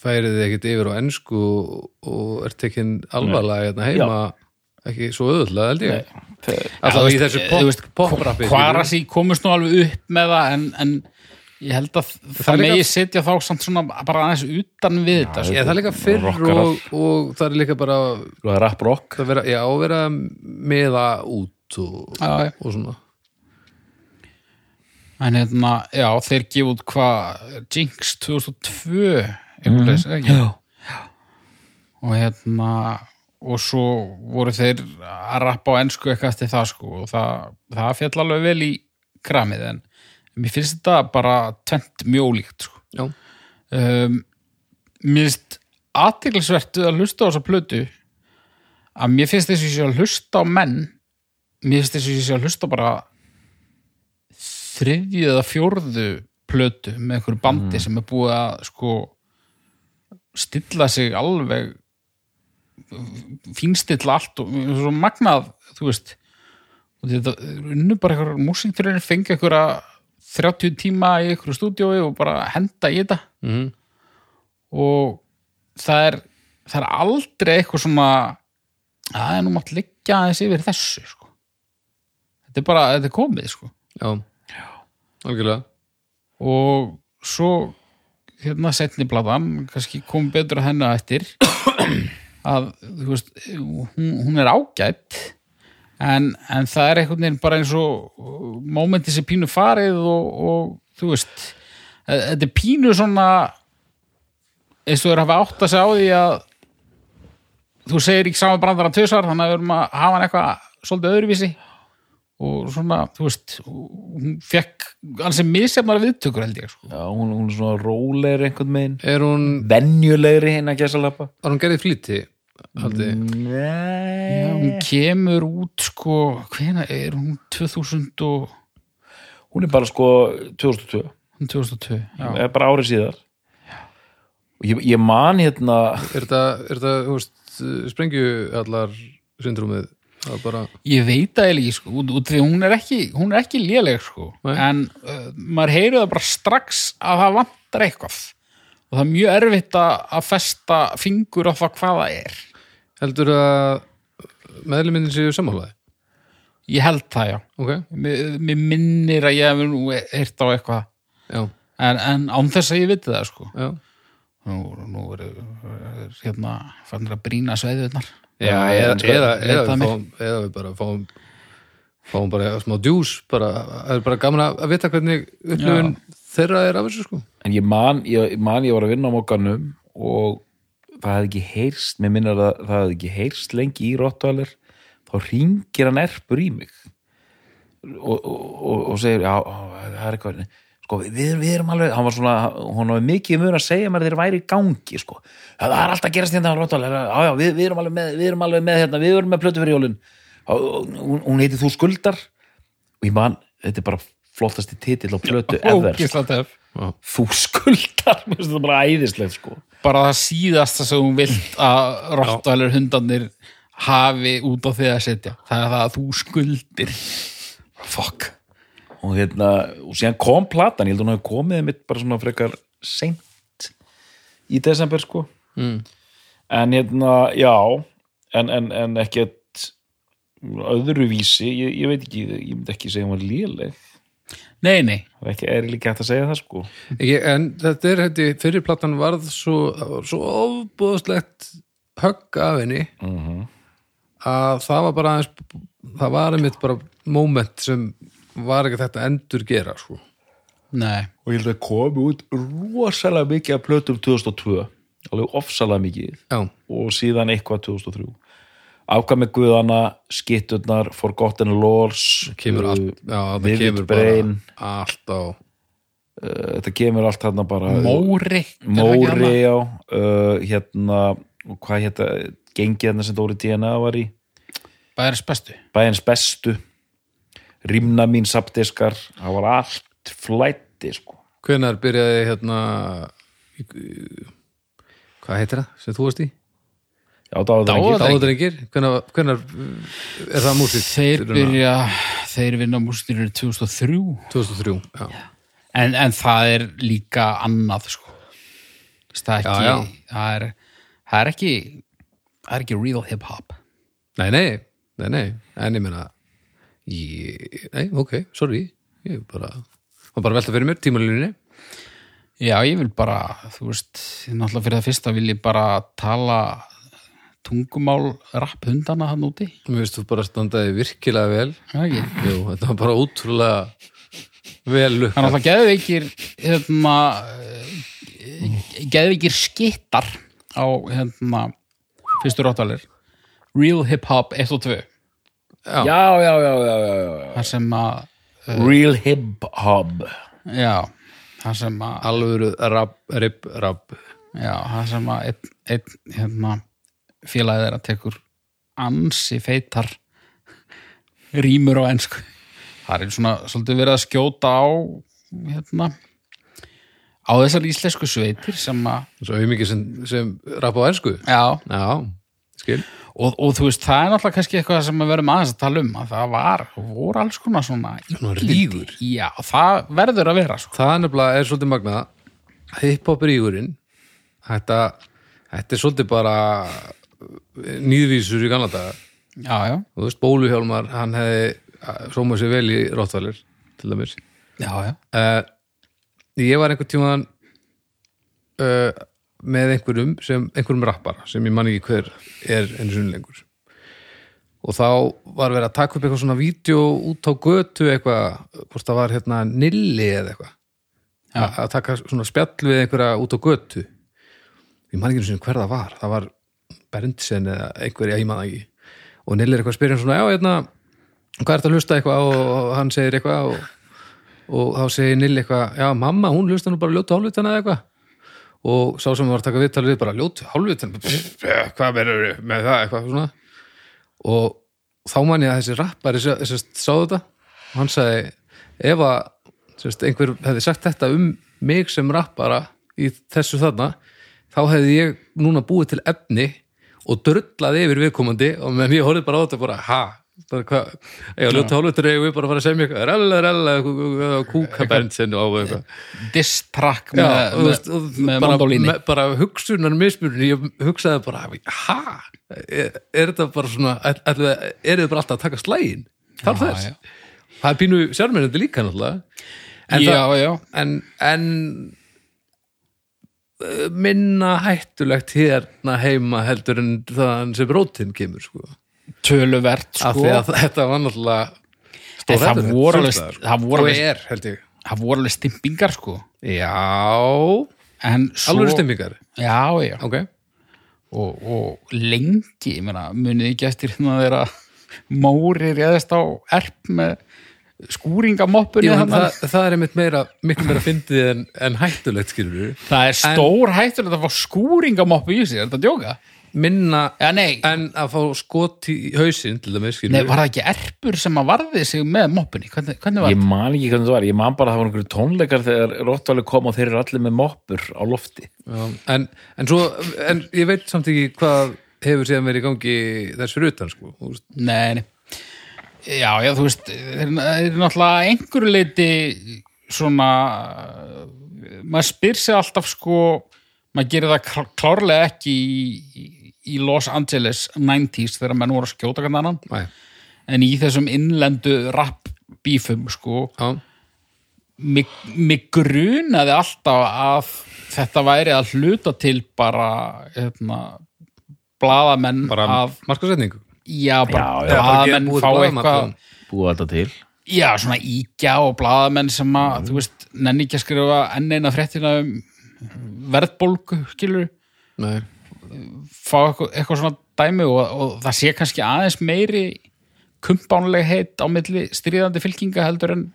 færið þig ekkert yfir á ensku og, og er tekin alvarlega hérna heima ekki svo öðvöldlega held ég Alltaf í þessu þú pop, pop-rappi Kvarasi komust nú alveg upp með það en, en ég held að það líka- megi setja þá samt svona bara aðeins utan við þetta sko. Ég, það er líka fyrr og, og það er líka bara Það rap rock það vera, já, að vera meða út og, Já, já. og svona en hérna, já, þeir gefa út hvað Jinx 2002 einhvern veginn, mm. ekki? og hérna og svo voru þeir að rappa á ensku eitthvað eftir það sko og það, það fjall alveg vel í kramið en mér finnst þetta bara tvent mjólíkt sko Já, um, mér finnst aðteglisvertu að hlusta á þessa plötu að mér finnst þess að ég sé að hlusta á menn mér finnst þess að ég sé að hlusta bara þriðju eða fjórðu plötu með einhverju bandi sem er búið að sko stilla sig alveg fínstilla allt og svo magnað, þú veist. Þetta unnu bara einhverjum músíkturinn fengi einhverja 30 tíma í einhverju stúdíói og bara henda í þetta. Mm og það er það er aldrei eitthvað svona að nú mátt liggja aðeins yfir þessu sko. þetta er bara, þetta er komið sko. já, algjörlega. Og svo hérna setni platan kannski kom betur að henni á eftir [coughs] að þú veist hún, hún er ágætt en, en það er einhvern veginn bara eins og mómenti sem pínu farið og, og þú veist e- þetta er pínu svona eins og þeir hafa átt að segja á því að þú segir ekki saman brandara tvisar þannig að við erum að hafa hann eitthvað svolítið öðruvísi og svona, þú veist hún fekk alls sem misjafnar viðtökur held ég sko. Já, hún, hún er svona rólegri einhvern megin Er hún, Venjulegri hinn að gæsa lappa var hún gerðið flýti? Nei Já, hún kemur út sko, hvena er hún 2000 og Hún er bara sko 2002 hún 2002 já. er bara árið síðar og ég, ég man hérna er þetta, er þetta, þú veist, sprengju allar syndrúmið? Bara, ég veit eiginlega ekki sko, út, út því hún er ekki hún er ekki léleg sko. Nei. en uh, maður heyrið það bara strax að það vantar eitthvað. Og það er mjög erfitt að, að festa fingur á það hvað það er. Heldur að meðluminn séu sammálaði? ég held það já. Ok, mér, minnir að ég hef nú heyrt á eitthvað. En, en án þess að ég viti það sko. Já. Nú, nú er, er hérna fannir að brýna sveiðunar Já, eða, eða, sko, eða, það við fáum, eða við bara fáum fáum bara smá djús bara, það er bara gaman að vita hvernig upplifun þeirra er af þessu sko. En ég man, ég, man ég var að vinna á mókanum og það hefði ekki heyrst mér minnar að það hefði ekki heyrst lengi í Rottvalir þá ringir hann erpur í mig. Og, og, og, og segir já, það er eitthvað sko, við, við erum alveg, hann var svona hún hafði mikið mjög að segja mér þeir væri í gangi sko, það er alltaf að gerast hérna á Rottvalir, já, já, við, við erum alveg með við erum alveg með hérna, við erum með plötu fyrir jólin. Hún, hún heiti Þú skuldar. Og ég man, þetta er bara flottasti titill á plötu ever. þú skuldar mér finnst þetta bara æðislegt sko. Bara það síðasta sem hún vilt að rottvælir hundarnir hafi út á því að setja. Það er það að þú skuldir. Fuck og hérna, og síðan kom platan ég held að hún hafi komið mitt bara svona frekar seint í desember sko. Mm. en hérna, já en, en, en ekkert öðruvísi, ég, ég veit ekki ég myndi ekki segja hún var léleg. Nei, nei, það er ekki, er líka hægt að segja það sko. Ekki, en þetta er hætti fyrir platan varð svo, svo ofbúðslegt högg af henni. Mhm. að það var bara aðeins það var einmitt bara moment sem var ekki þetta endur gera sko. nei. Og ég held að komi út rosalega mikið af plötum 2002 alveg ofsalega mikið já, og síðan eitthvað 2003 afkvæm með guðana, skitturnar Forgotten kemur uh, allt já, það Vivid kemur Brain. allt á uh, þetta kemur allt þarna bara Móri Móri já. Uh, hérna, og hvað hérna gengið hérna sem Dóri DNA var í. Bæðis bestu. Bæjans bestu Rímna mín sapdiskar það var allt flætti sko. Hvenær byrjaði hérna hvað heitir það sem þú varst í? já, dáðrengir Dáðadrengir. Dáðadrengir, hvenær, hvenær er það músík? þeir byrja, þeir vinna músnir 2003 2003, já, en, en það er líka annað sko. Það er ekki, Já, já. Það, er, það er ekki það er ekki real hip hop. Nei, nei, nei, nei. En ég meina ég, nei, ok, sorry ég bara, var bara að velta fyrir mér tímalínunni Já, ég vil bara, þú veist, náttúrulega fyrir það fyrsta vil ég bara tala tungumál rapp hundana hann úti. Mér veist þú bara standaði virkilega vel Já, ekki. Jú, þetta var bara útrúlega vel upp Það er náttúrulega geðveikir, hérna, geðveikir skittar á, hérna, fyrstu róttalir. Real Hip Hop 1 og 2. Já, já, já, já, já, já. Það sem að, Real hip hop. Já, það sem að, alvöru rab, rib, rab já, það sem að einn, einn, hérna, félagið er að tekur ansi feitar rýmur á ensku. Það er svona svolítið verið að skjóta á, hérna, á þessar íslensku sveitir sem að, Svo auðmikið sem, sem rab á ensku. Já, Já, skil og, og þú veist, það er náttúrulega kannski eitthvað sem við verðum aðeins að tala um að það var, voru alls konar svona rígur. já, það verður að vera sko. Það er nefnilega er svolítið magna hip-hop rígurinn þetta, þetta er svolítið bara nýðvísur í daga. Já, já, þú veist, Bóluhjálmar, hann hefði sómað sér vel í Rottvalir til dæmis. Já, já. Uh, ég var einhvern tímaðan uh, með einhverjum sem, einhverjum rappara sem ég man ekki hver er einu sinni lengur. Og þá var verið að taka upp eitthvað svona vídeo út á götu eitthvað, það var hérna nilli eða eitthvað. Já. A- að taka svona spjall við einhverja út á götu. Ég man ekki einu sinni hver það var. Það var Berndsen eða einhverja, ég man ekki. Og nilli er eitthvað að spyrja svona, já, hérna hvað er þetta að hlusta eitthvað? Og hann segir eitthvað og og þá segir Nilli eitthvað, já mamma hún hlusta nú bara ljótu hálfvitan eða eitthvað og sá sem var að taka viðtalið við bara ljótu hálfvitan hvað verður með það? Eitthvað svona. Og þá man ég að þessi rappari sá þetta og hann sagði ef að einhver hefði sagt þetta um mig sem rappara í þessu þarna þá hefði ég núna búið til efni og drullaði yfir viðkomandi. Og meðan ég horfði bara á þetta bara, ha ég ljóta hálfutur eigum við bara að fara að segja mér eitthvað, rella, rella kúkabensin og eitthvað. Diss-track Já, með, og, og mandolíni. bara hugsunar mismunni, ég hugsaði bara ha, er, þetta bara svona er, þið bara alltaf að taka slægin þar þess? það er pínu sjármennandi líka náttúrulega. En, eh, minna hættulegt hérna heima heldur en það sem rótin kemur sko. Töluvert af sko. því að þetta var náttúrulega En stór það hættulegt, voru alveg- það voru alveg- stimpingar sko. Já, en alveg stemmingar já, já, ok, og, og lengi ég meina, munið ekki eftir hérna þeirra Móri réðist á erp með skúringamoppunni en þarna. það, það er einmitt meira miklu meira fyndið en, en hættulegt skilur við það er stór hættur að fá skúringamoppu í sig, er þetta að djóka? Minna nei, en að fá skot í hausinn til dæmis skilur nei, var það ekki erpur sem að varði sig með moppunni? Hvernig, hvernig var Ég man ekki hvernig það var, ég man bara að það var einhverju tónleikar þegar Rottvæli kom og þeir eru allir með moppur á lofti. Já, en, en svo, en ég veit samt ekki hvað hefur síðan verið í gangi þess fyrir utan sko. Nei, nei. Já, já, þú veist, þeir eru náttúrulega einhverju leiti svona, maður spyr sig alltaf sko, maður gerir það klá- klárlega ekki í, í Los Angeles 90s þegar menn voru að skjóta kannan annan, Næ, en í þessum innlendu rap bífum sko, já, mig, mig grunaði alltaf að þetta væri að hluta til bara, hérna, blaðamenn bara af, markasetningu já, bara Já, búið fá til eitthvað. Búið alltaf til. Já, svona íkja og blaðamenn sem að, þú veist, nenni ekki að skrifa enn eina fréttina um verðbólgu, skilur Nei, fá eitthvað, eitthvað svona dæmi og, og það sé kannski aðeins meiri kumpánleg heit á milli stríðandi fylkinga heldur en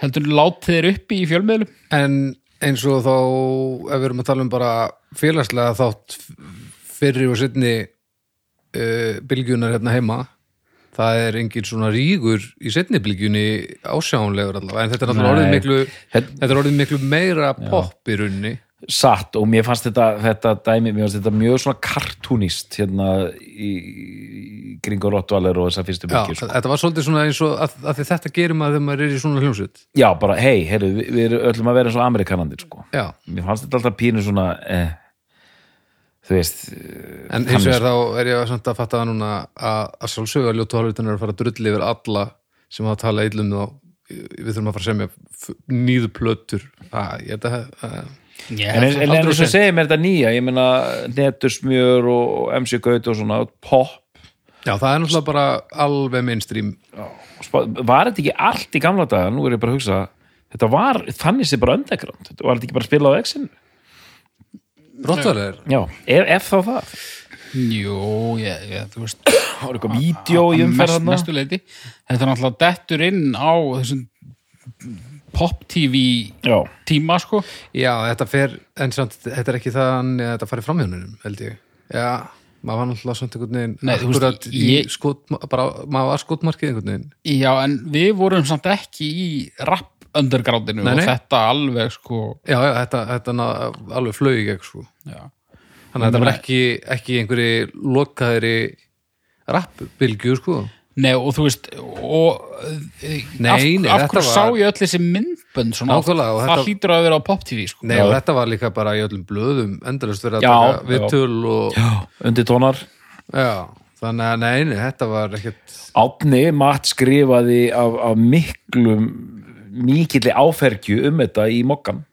heldur en látið þeir uppi í fjölmiðlum. En eins og þá ef við erum að tala um bara félagslega þátt fyrri og setni uh, bylgjunar hérna heima það er engin svona rígur í setni bylgjunni ásjánlegur allavega, en þetta er Nei. orðið miklu þetta er orðið miklu meira pop í runni Satt og mér fannst þetta, þetta dæmi, mér fannst þetta mjög svona kartúnist hérna í, í kringur Rottvælir og þessar fyrstu Já, bylgjur. Sko. þetta var svolítið svona eins og að, að þetta gerir maður þegar maður er í svona hljómsveit Já, bara, hei, heyrðu, við, við erum öllum að vera eins og amerikanandir, sko. Mér fannst þetta alltaf pínu svona, eh, þú veist, en eins og er þá er ég samt að fatta það núna að, að sjálfsögja ljótu hálfvitan er að fara að drulli yfir alla sem hafa talað illum þá við þurfum að fara að semja nýðu plötur að, Ég En, en, eins og segir mér þetta nýja, ég meina Netursmjör og MC Gaut og svona pop, já, það er náttúrulega bara alveg mainstream. Var þetta ekki allt í gamla daga, nú er ég bara að hugsa þetta var, þannig sé bara underground. Þetta var þetta ekki bara að spila á X-inu? Rottvælir, já, ef, ef þá það? Jú, ég, ég, þú veist. Það [coughs] var eitthvað vídeo í að umferð mest, þarna. mestu leiti þetta er náttúrulega dettur inn á þessum pop-tv já, tíma sko. Já, þetta fer en samt, þetta er ekki þannig að þetta fari framhjónunum, held ég. Já, maður var náttúrulega samt einhvern veginn Nei, þú veist, akkurat í ég- skot, bara, maður var skotmarkið einhvern veginn. Já, en við vorum samt ekki í rap undergroundinu Nei, og þetta alveg sko. Já, já, þetta, þetta ná, alveg flög í gegn sko. já. þannig að þetta var ekki, ekki einhverji lokaðri rappbylgju sko Nei, og þú veist og, Nei, af, nei, af hverju var- sá ég öll þessi myndbönd svona, Nákvæmlega, og það þetta- hlýtur að vera á pop-tv sko. Nei, og þetta var líka bara í öllum blöðum endalust verið að Já, taka já. viðtöl og já. undir tónar þannig að nei, nei, þetta var ekkert Átni, Matt skrifaði af, af miklum mikilli áfergju um þetta í mokkan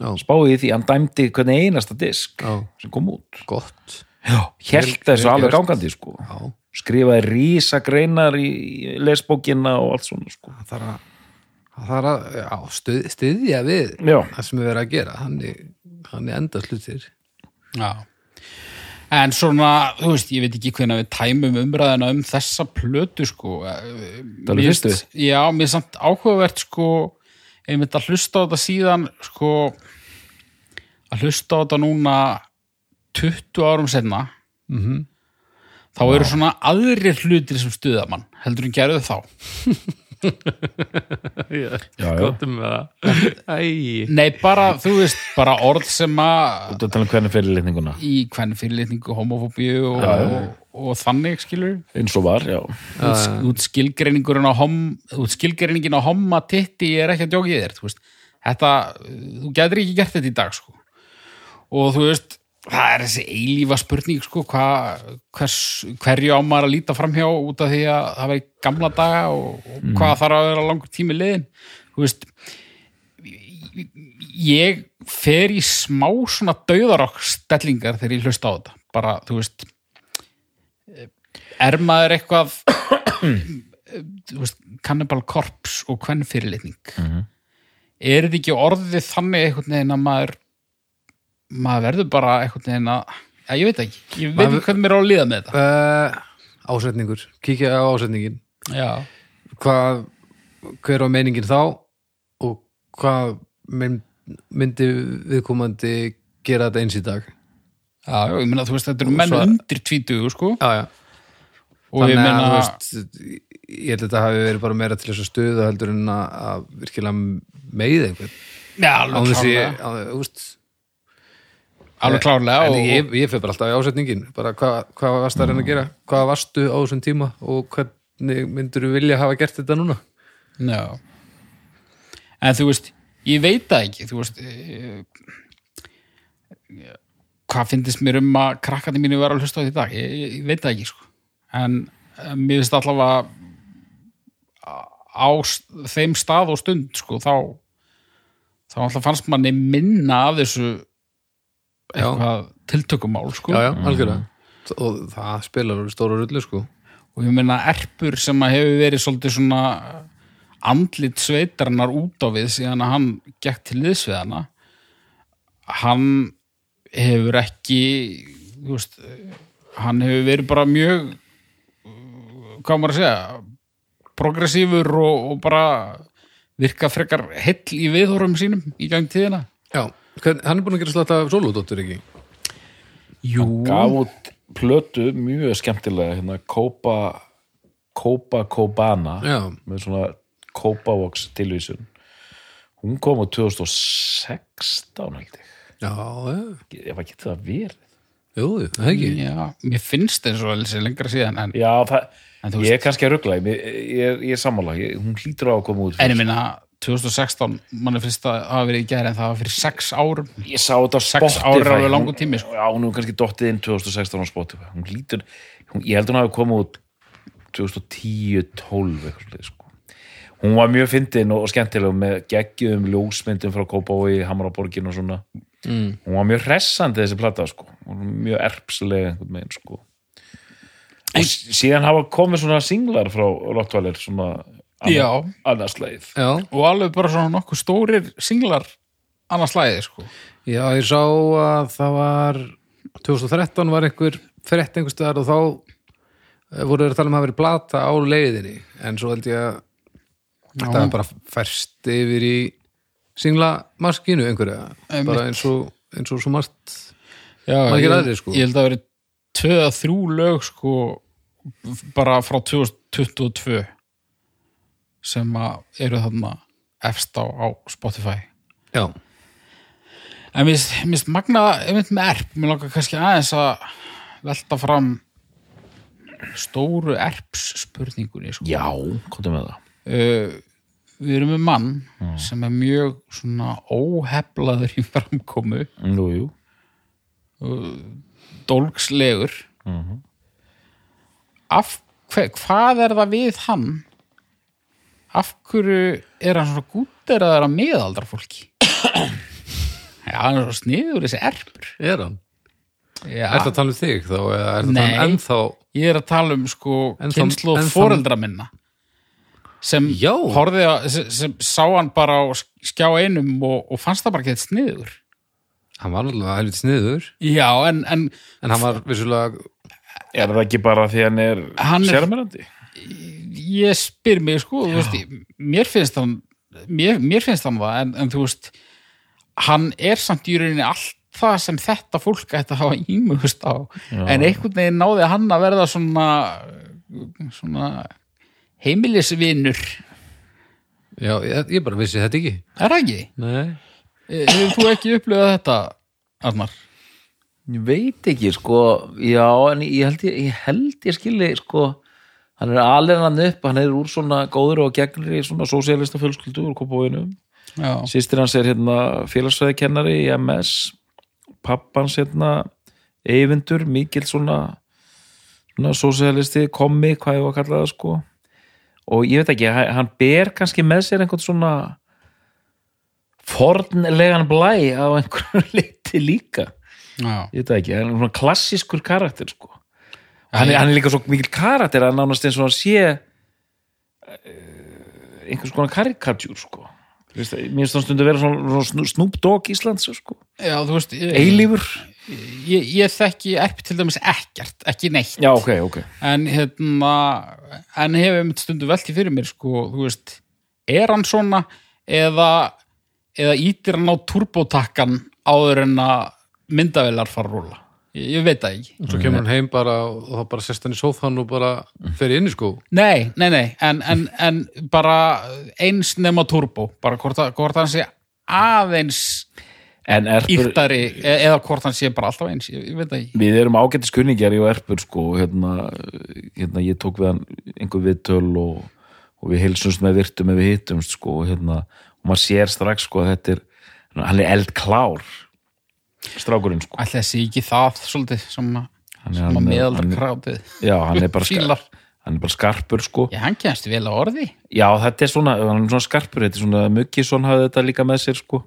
já, spáði því, hann dæmdi hvernig einasta disk Já. sem kom út gott held þessu alveg gangandi sko. já, skrifaði rísa greinar í lesbókina og allt svona sko. það þarf að það þarf að já, stuð, stuðja við Já. það sem við verið að gera hann er, hann enda slutir Já. En svona, þú veist, ég veit ekki hvernig við tæmum umræðina um þessa plötu sko. Það er fyrstu. Já, mér er samt áhugavert sko, einmitt að hlusta á þetta síðan sko, að hlusta á þetta núna 20 árum senna Mhm. Þá eru svona aðrir hlutir sem stuða mann, heldur en gerðu þá. [laughs] Já, já. gottum með það. Nei, bara, þú veist, bara orð sem að Þú tala um hvernig fyrir litninguna í hvern fyrirlitningu, homofóbíu og, og, og þannig, skilur eins og var, já. Út, út skilgreiningurinn á hom, út skilgreiningin á homma titti er ekki að djókið þér þú veist. þetta, þú getur ekki gert þetta í dag sko. og þú veist það er þessi eilífa spurning sko, hva, hvers, hverju á maður að líta framhjá út af því að það var í gamla daga og, og hvað þarf að vera langur tími liðin veist ég fer í smá svona dauðarokk stellingar þegar ég hlusta á þetta. Bara, þú veist er maður eitthvað [coughs] veist, Cannibal Corpse og hvern fyrirlitning er þetta ekki orðið þannig einhvern veginn að maður maður verður bara einhvern veginn að ja, ég veit ekki, ég veit Maður- ekki hvernig mér á að líða með þetta. Uh, ásetningur. Kíkja á ásetningin. Já, hvað, hver var meiningin þá? Og hvað mynd, myndi viðkomandi gera þetta eins í dag? Já, ég meina þú veist þetta eru menn svo- undir tvítugu sko. Já, já. og ég þannig að meina þú veist ég held að þetta hafi verið bara meira til þess að stuða heldur en að, að virkilega meiða einhvern. Já, á alveg þessi, klárlega, á, þú veist alveg klárlega en og, ég, ég fyrir bara alltaf í ásetningin bara hvað, hvað varst að reyna að gera hvað varstu á þessum tíma og hvernig myndur þú vilja hafa gert þetta núna Já. En þú veist, ég veit það ekki, þú veist, eh, hvað finnst mér um að krakkandi mínu vera að hlusta á þetta í dag? Ég, ég, ég veit það ekki, sko. En eh, mér finnst allavega á þeim stað og stund, sko, þá þá alltaf fannst manni minna af þessu eitthvað tiltökumál, sko. já, já, algjörlega. Og það spilar stóra rullu sko. Og ég meina erpur sem að hefur verið svolítið svona andlit sveitarnar út á við síðan að hann gekk til liðs við hana hann hefur ekki veist, hann hefur verið bara mjög hvað maður að segja progressífur og, og bara virka frekar heill í viðhórum sínum í gang tíðina. Já, hvern, hann er búin að gera slata soludóttur ekki? Jú, gaf út plötu mjög skemmtilega hérna Copa Copa Cobana já, með svona Copavox tilvísun. Hún kom á 2016 held ég. Já, já, ef að geta það verið. Jú, það ekki. Já, mér finnst eins og þessi lengra síðan en, já, það, En þú ég er kannski að ruggla ég, ég, er- ég er sammála, ég, hún hlýtur á að koma út en ég minna 2016, mann er fyrst að hafa verið í gæri en það var fyrir sex árum ég sá þetta á Spotify ár er alveg langur tími, sko. já, hún hefur kannski dottið inn 2016 á Spotify hún hlýtur, hún, ég held hún hafi komið út 2010-12 eitthvað svoleiðis, sko. hún var mjög fyndin og skemmtileg með geggjum ljósmyndum frá Kópói, Hamraborgin og svona mm. hún var mjög hressandi þessi plata sko. hún var mjög erpsleg einhvern veginn sko. og síðan hafa komið svona singlar frá Rottweiler svona Já. annars leið Já, og alveg bara svona nokkuð stórir singlar annars slæði sko. Já, ég sá að það var 2013 var einhver frétt einhver staðar og þá eh, voru þeir að tala um að hafa verið plata á leiðinni. En svo held ég að þetta var bara færst yfir í singlamaskinu einhverja. Einmitt. bara eins og, eins og svo margt. Já, ég, aðrir, sko. ég held að veri tvö að þrjú lög sko bara frá 2022 sem eru þarna efst á, á Spotify. Já, en mér finnst- magna einmitt með erp, mér langar kannski aðeins að velta fram stóru erps spurningunni sko. já, komdu með það. Uh, við erum með mann sem er mjög svona óheflaður í framkomu. Jú, jú. dólgslegur. Af hver, hvað er það við hann af hverju er hann svona gútteraður að miðaldra fólki [coughs] já, hann er svo sniður þessi erpur. Er hann? Já, Er það að tala um þig þá er að Nei. um ennþá ég er að tala um sko kynslu og foreldra minna. Sem Já. horfði að sem, sem sá hann bara á skjá einum og, og fannst það bara ekki þetta sniður. Hann var alveg helviti sniður. Já, en, en en hann var vissulega Er það ekki bara því hann er, Hann er- sérmærandi? Ég spyr mig sko, veist, mér finnst hann mér, mér finnst hann það en, en þú veist, hann er samt í rauninni allt það sem þetta fólk ætti að hafa ímugust á. En einhvern veginn náði hann að verða svona svona heimilisvinur. Já, ég, ég bara vissi þetta ekki. Er það ekki? Nei. Hefur þú ekki upplifað þetta, Arnar? Ég veit ekki, sko, já, en ég held ég, ég, held ég skilji, sko, hann er alveg hann upp, hann er úr svona góður og gegnri svona sósialista fjölskyldu úr Kópavóinu. Já, Sýstir hans er hérna félagsfæðikennari í MS, pappans hérna eyvindur, mikill svona, svona sósialisti, komi, hvað ég var að kalla það, sko. Og ég veit ekki, hann ber kannski með sér einhvern svona fornlegan blæ á einhverju [laughs] leiti líka já, ég veit ekki, hann er svona klassískur karakter sko. Hann, er, hann er líka svo mikil karakter að nánast eins og hann sé uh, einhvers konar karikatjúr sko. Mér finnst hann stundu að vera svona, svona Dogg Íslands sko. já, þú veist eilífur. Ég, ég þekki erp til dæmis ekkert, ekki neitt. Já ok, ok. En hérna en hefur einmitt stundu velti fyrir mér sko, þú veist, er hann svona eða eða ítir hann á turbotakkan áður en að myndavelar fara að rúla ég, ég veit það ekki. Svo kemur hann heim bara og þá bara sest hann í sófan og bara fer inn í sko nei, nei, nei, en, en, en bara eins nema turbo bara hvort, hvort hann sé aðeins en erpur, írtari e- eða hvort hann sé bara alltaf eins ég, ég veit það ekki. Við erum ágættis kunningjar í og erpur sko, hérna, hérna ég tók við hann einhver viðtöl og, og við hilsumst með virtum ef við hittumst sko, hérna, og maður sér strax sko, að þetta er, hann er eldklár strákurinn sko. Það sé ekki það svolítið sem að, Hann sem að hann meðaldra hann krátið Já, hann bara, Fílar. skar, hann er bara skarpur sko. Já, hann kemst vel á orði. Já, þetta er svona, hann er svona skarpur. Þetta er svona, Muggisson hafði þetta líka með sér sko.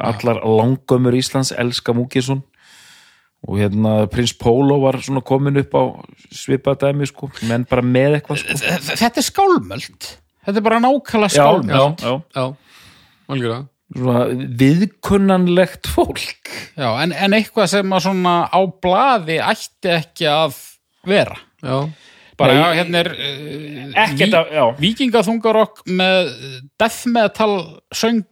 Allar langömmur Íslands elska Muggisson. Og hérna Prins Pólo var svona komin upp á svipadæmi sko, menn bara með eitthvað sko. Þetta er skálmöld. Þetta er bara nákvæmlega skálmöld já, já. Já, Svona viðkunnanlegt fólk. Já, en, en eitthvað sem að svona á blaði ætti ekki að vera. Já, bara, Nei, já, hérna er uh, já. vikingaþungarokk með death metal söng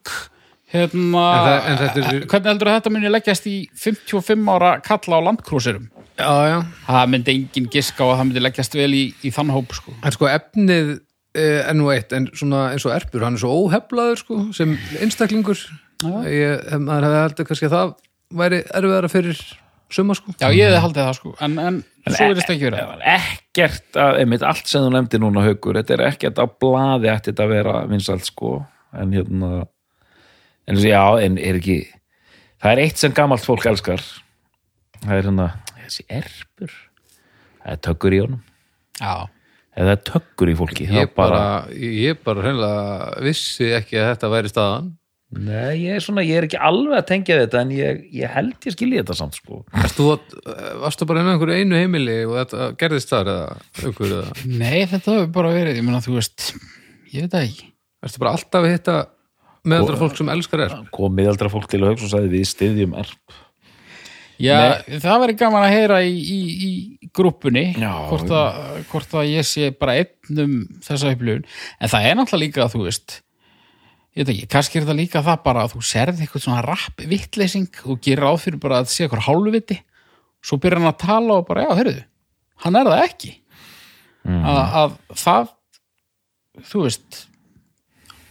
hérna En það- en þetta er- hvernig heldur að þetta muni leggjast í 55 ára kalla á landkrúsirum já, já. Það myndi engin giska að það myndi leggjast vel í, í þann hóp sko. En sko efnið eh, er nú eitt en svona eins og erpur, hann er svo óheflaður sko, sem einstaklingur. Ég, maður hefði heldur kannski að það væri erfiðara fyrir suma sko. Já, ég hefði haldið það sko en, en, svo verðist ekki vera. ekkert að, einmitt allt sem þú nefndi núna haukur, þetta er ekkert á blaði ætti þetta að vera vinsælt sko en hérna en já, en er ekki það er eitt sem gamalt fólk elskar það er hérna, þessi erpur það er tökkur í honum. Já, eða það er tökkur í fólki ég bara, ég bara hreinlega vissi ekki að þetta væri staðan. Nei, ég er svona, ég er ekki alveg að tengja þetta en ég, ég held ég skilji þetta samt sko. Erst þú, að- varstu bara inn á einhverju einu heimili og þetta gerðist þar eða einhverju eða? Nei, þetta hefur bara verið, ég meina þú veist ég veit það ekki. Erstu bara alltaf að hitta meðaldra fólk sem elskar er kom miðaldra fólk til að hugsa og sagði við styðjum erp Já, það væri gaman að heyra í, í, í grúppunni Já, hvort, að, hvort að ég sé bara einn um þessa upplifun. En það er náttúrulega líka að þú veist ég veit ekki, kannski er þetta líka það bara að þú serð eitthvað svona rapp vittleysing og gerir ráð fyrir bara að sé eitthvað hálfviti. Svo byrjar hann að tala og bara, já, heyrðu hann er það ekki. Að, að það þú veist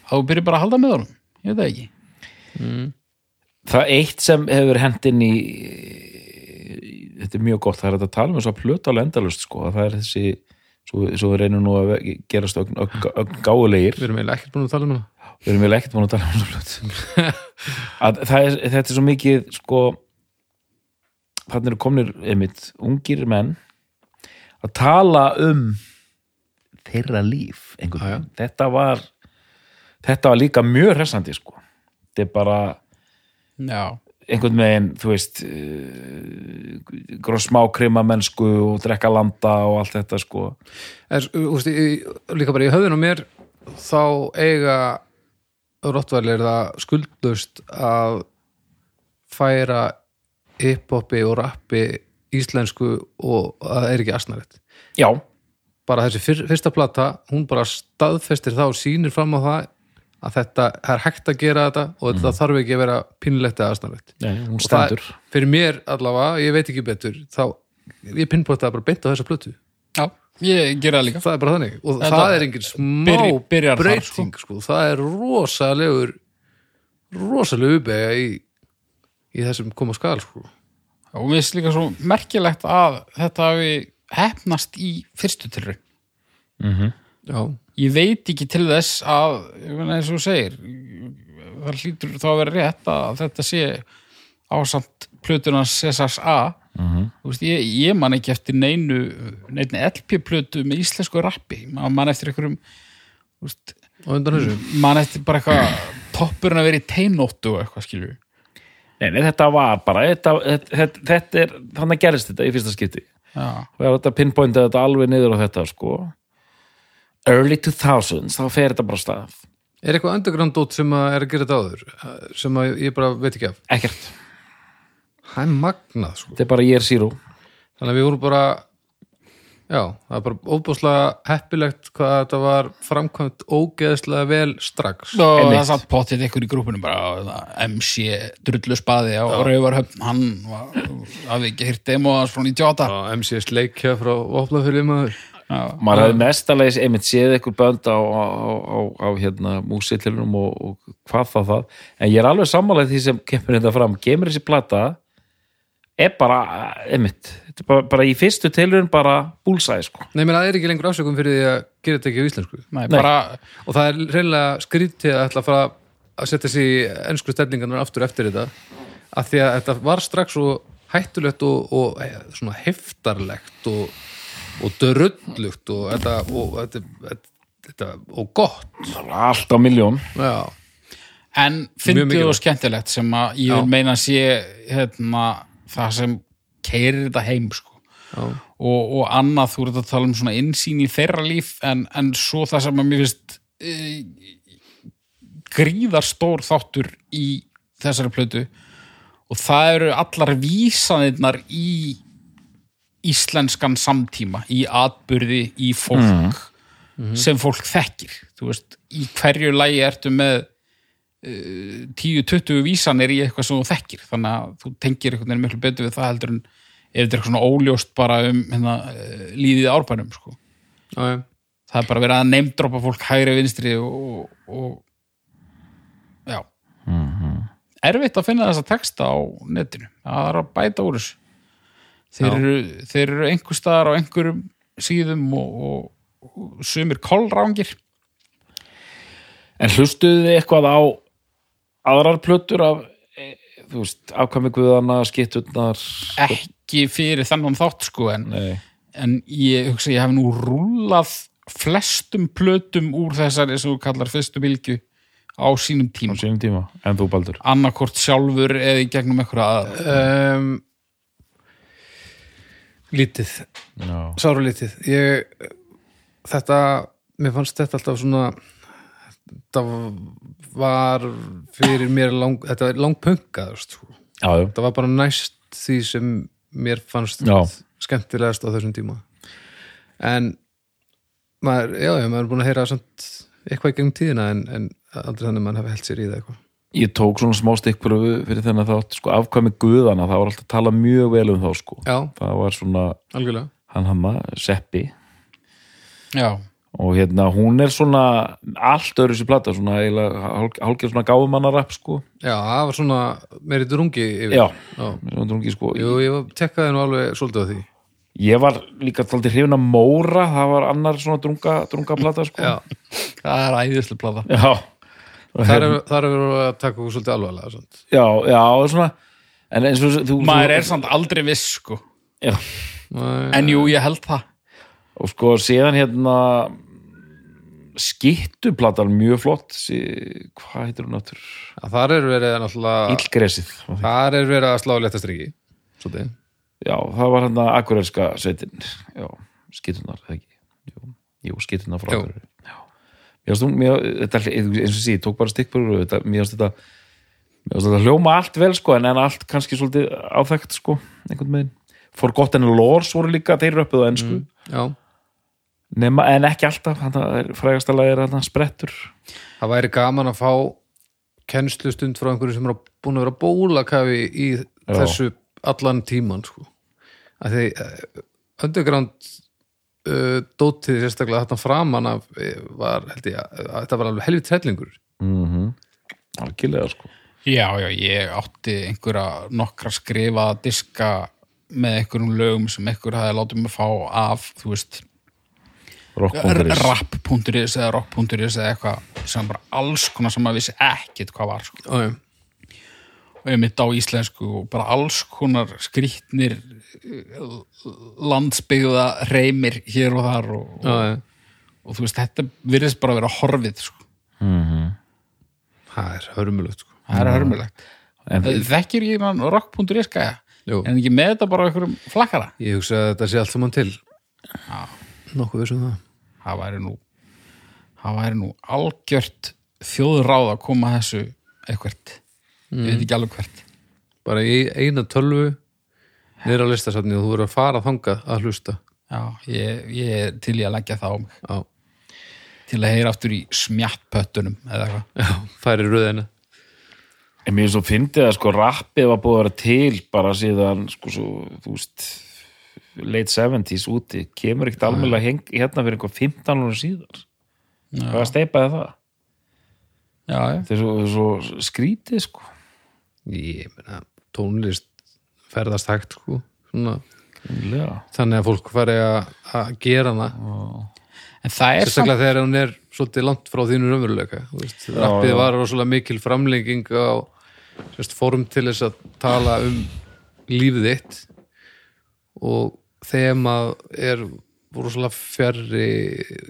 þú byrjar bara að halda með honum. Ég veit það ekki það eitt sem hefur hendin í þetta er mjög gott, það er að tala um þess að plöta alveg endalust sko, að það er þessi svo, svo við reynum nú að gerast ögn, ögn, ögn gáulegir Við erum eiginlega ekkert búin að tala um það við erum vel ekkert búin að tala um [laughs] það er, þetta er svo mikið sko þannig eru komnir einmitt ungir menn að tala um þeirra líf þetta var þetta var líka mjög hressandi sko. Þetta er bara Já, einhvern veginn, þú veist uh, smá krima mennsku og drekka landa og allt þetta sko. Er, úst, í, Líka bara í höfðun á mér þá eiga rottvælir það skuldlust að færa hiphopi og rappi íslensku og að það er ekki asnarett já, bara þessi fyr, fyrsta plata, hún bara staðfestir það og sýnir fram á það að þetta er hægt að gera þetta og þetta þarf ekki að vera pínlegt eða aðstæðlegt Nei, hún og stendur. það, fyrir mér allavega, ég veit ekki betur þá, ég pinnbóta bara beint á þessa plötu. Já, ég gera það líka. Það er bara þannig. Og Þetta það er engin smá breyting sko. það er rosalegur rosalegu uppega í, í þessum koma skal sko. og mér finnst líka svo merkilegt að þetta hafi hefnast í fyrstu tilraun. Já, ég veit ekki til þess að ég meina eins og þú segir það hlýtur þá að vera rétt að þetta sé ásamt plötuna Cesars A. Þú veist, ég, ég man ekki eftir neinu neinu LP-plötu með íslensku rappi. Maður man eftir einhverjum veist, og undan þessu? man eftir bara eitthvað toppurinn að vera í teinóttu eitthvað skilju Nei, nei, þetta var bara þetta, þetta, þetta er, þannig gerist þetta í fyrsta skipti. Já, og þetta pinpointa þetta alveg niður á þetta sko early 2000s, þá fer þetta bara stað. Er eitthvað underground dót sem að er að gera þetta áður? Sem að ég bara veit ekki af? Ekkert, það er magnað sko. þetta er bara year zero. Þannig að við vorum bara já, það er bara óbúslega heppilegt hvað þetta var framkvæmt ógeðslega vel strax. Og það satt potið ykkur í grúpunum bara MC drullu spaði á Rauvarhöfn hann var, hafði ekki hýrt demo hans frá 98 og MC Sleikja frá Vopnafjörði maður maður hefði mestalegis einmitt séð ykkur bönd á, á, á, á hérna músillunum og, og hvað það það. En ég er alveg sammálega því sem kemur þetta fram. Kemur þessi plata er bara, einmitt þetta er bara, bara í fyrstu tilurinn bara búlsæði sko. Nei, menn það er ekki lengur ásökum fyrir því að gera þetta ekki á íslensku. Nei, Nei. bara og það er reynilega skrítið að ætla að fara að setja sig í ennsku stellingarnar aftur eftir þetta af því að þetta var strax svo hættulegt og, og eh, svona heftarlegt og, og dörrullugt og þetta og, þetta, þetta, og gott. Allt á miljón já, En fyndið og skemmtilegt sem að ég vil meina að sé hérna, það sem keirir þetta heim sko. og, og annað þú ert að tala um svona innsýn í þeirra líf en, en svo það sem að mér finnst e, gríðar stór þáttur í þessari plötu. Og það eru allar vísanirnar í íslenskan samtíma í atburði, í fólk sem fólk þekkir. Þú veist, í hverju lægi ertu með uh, 10-20 vísanir í eitthvað sem þú þekkir. Þannig að þú tengir einhvern veginn miklu betur við það heldur en ef þetta er eitthvað svona óljóst bara um hérna, uh, líðið árbænum sko. já, já. það er bara verið að neymdropa fólk hægri vinstri og, og já. Erfitt að finna þessa texta á netinu. Það er að bæta úr þessu þeir eru, þeir eru einhver staðar á einhverjum síðum og, og, og sumir kolrángir En hlustuðu þið eitthvað á aðrar plötur af e, þú veist, afkvæmi guðana, skitturnar? Ekki fyrir þennan þátt sko en, Nei, en ég hugsa ég hef nú rúlað flestum plötum úr þessari sem þú kallar fyrstu bylgju á sínum á tíma. sínum tíma, en þú Baldur? Annarkort sjálfur eða í gegnum eitthvað að um, lítið. Já, sára lítið ég, þetta, mér fannst þetta alltaf svona þetta var fyrir mér lang, þetta er langpunkað sko. þetta var bara næst því sem mér fannst Já. skemmtilegast á þessum tíma. En maður, já, já, maður er búin að heyra samt eitthvað í gegnum tíðina en, en aldrei þannig að maður hafi held sér í það eitthvað ég tók svona smá stikkpröfu fyrir þennan þátt, sko, afkvæmi guðana það var alltaf að tala mjög vel um þá, sko. Já, það var svona, algjörlega. hann hamma, Seppi. Já, og hérna, hún er svona allt öðru sér plata, svona hálfgerð svona gáfumannarapp, sko. Já, það var svona meiri drungi yfir. Já, já. svona drungi, sko. Jú, ég var- tekkaði nú alveg svolítið á því. Ég var líka taldi hrifin að Móra það var annar svona drunga, drunga plata, sko. Já, það er æðislega plata. Já. Þar er, þar er verið að taka okkur svolítið alvarlega sant? já, já, svona en eins og þú maður er samt aldrei viss sko. Já, en jú, ég held það. Og sko síðan hérna skittuplatan mjög flott sí, hvað heitir hún áttur þar er verið náttúrulega Íllgresið þar er verið að slá léttastriki svolítið. Já, það var hérna akureyriska sveitin. Já, skittunar, ekki? Jú, jú skittunar frá Jú. Já, mér þetta, eins og sí, ég tók bara stikkbúr þetta, mér finnst þetta mér finnst þetta hljóma allt vel sko, en, en allt kannski svolítið áþekkt sko, einhvern veginn. Forgotten Lores voru líka, þeir eru uppið á ennsku já, Nema, en ekki alltaf, er frægasta lagi er hann sprettur. Það væri gaman að fá kennslustund frá einhverju sem er búin að vera bólakafi í þessu allan tíman sko. að því uh, underground uh, dótið sérstaklega þarna framan af eh, var held ég að að þetta var alveg helvið trellingur mm -hmm. algjörlega sko já, já, ég átti einhverja nokkra skrifa diska með einhverjum lögum sem einhver hafi látið mig fá af þú veist, rock.is rap.is eða rock.is eða eitthvað sem bara alls konar sem maður vissi ekkit hvað var sko. okay. Mitt á íslensku og bara alls konar skrýtnir landsbyggða reymir hér og þar og, og, já, já. og þú veist, þetta virðist bara að vera horfið sko. það er hörmulegt sko. það er hörmulegt. En- þekkir ég mann rock.is en ekki með þetta bara á einhverjum flakkara? Ég hugsa að þetta sé allt saman til. Nokkuð vissum það. Það væri nú það væri nú algjört þjóðráð að koma þessu eitthvert ég veit ekki alveg hvert. Bara í eina tölvu niður á listasafni og þú verður að fara þangað að hlusta. Já, ég, ég er til í að leggja það á mig. Já, til að heyra aftur í smjattpöttunum eða eitthvað. Já færi röðina. En mér svo fyndið að sko rappið var búið að vera til bara síðan sko svo, þú veist late 70s úti, kemur ekkert heng, hérna fyrir einhver 15 ára síðar. Hvað steipaði það? já, já. Þetta er svo, svo skrítið sko ég meina tónlist ferðast hægt sko svona, þannig að fólk fari að gera hana. En það er samt sérstaklega þegar hún er svolítið langt frá þínu raunveruleika rappið var rosalega mikil framlenging á sérst, form til þess að tala um lífið þitt. Og þema er rosalega fjarri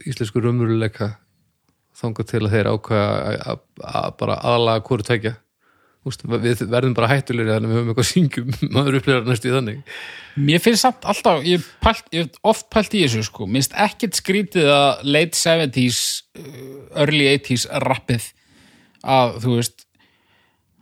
íslensku raunveruleika þangað til að þeir ákveða að- bara aðlaga hvort tækja Úst, við verðum bara hættulegri þannig að við höfum eitthvað syngjum [laughs] maður upplifar næstu í þannig. Mér finnst samt alltaf, ég, hef oft pælt í þessu sko, minnst ekkert skrítið að late 70s, uh, early 80s rappið að þú veist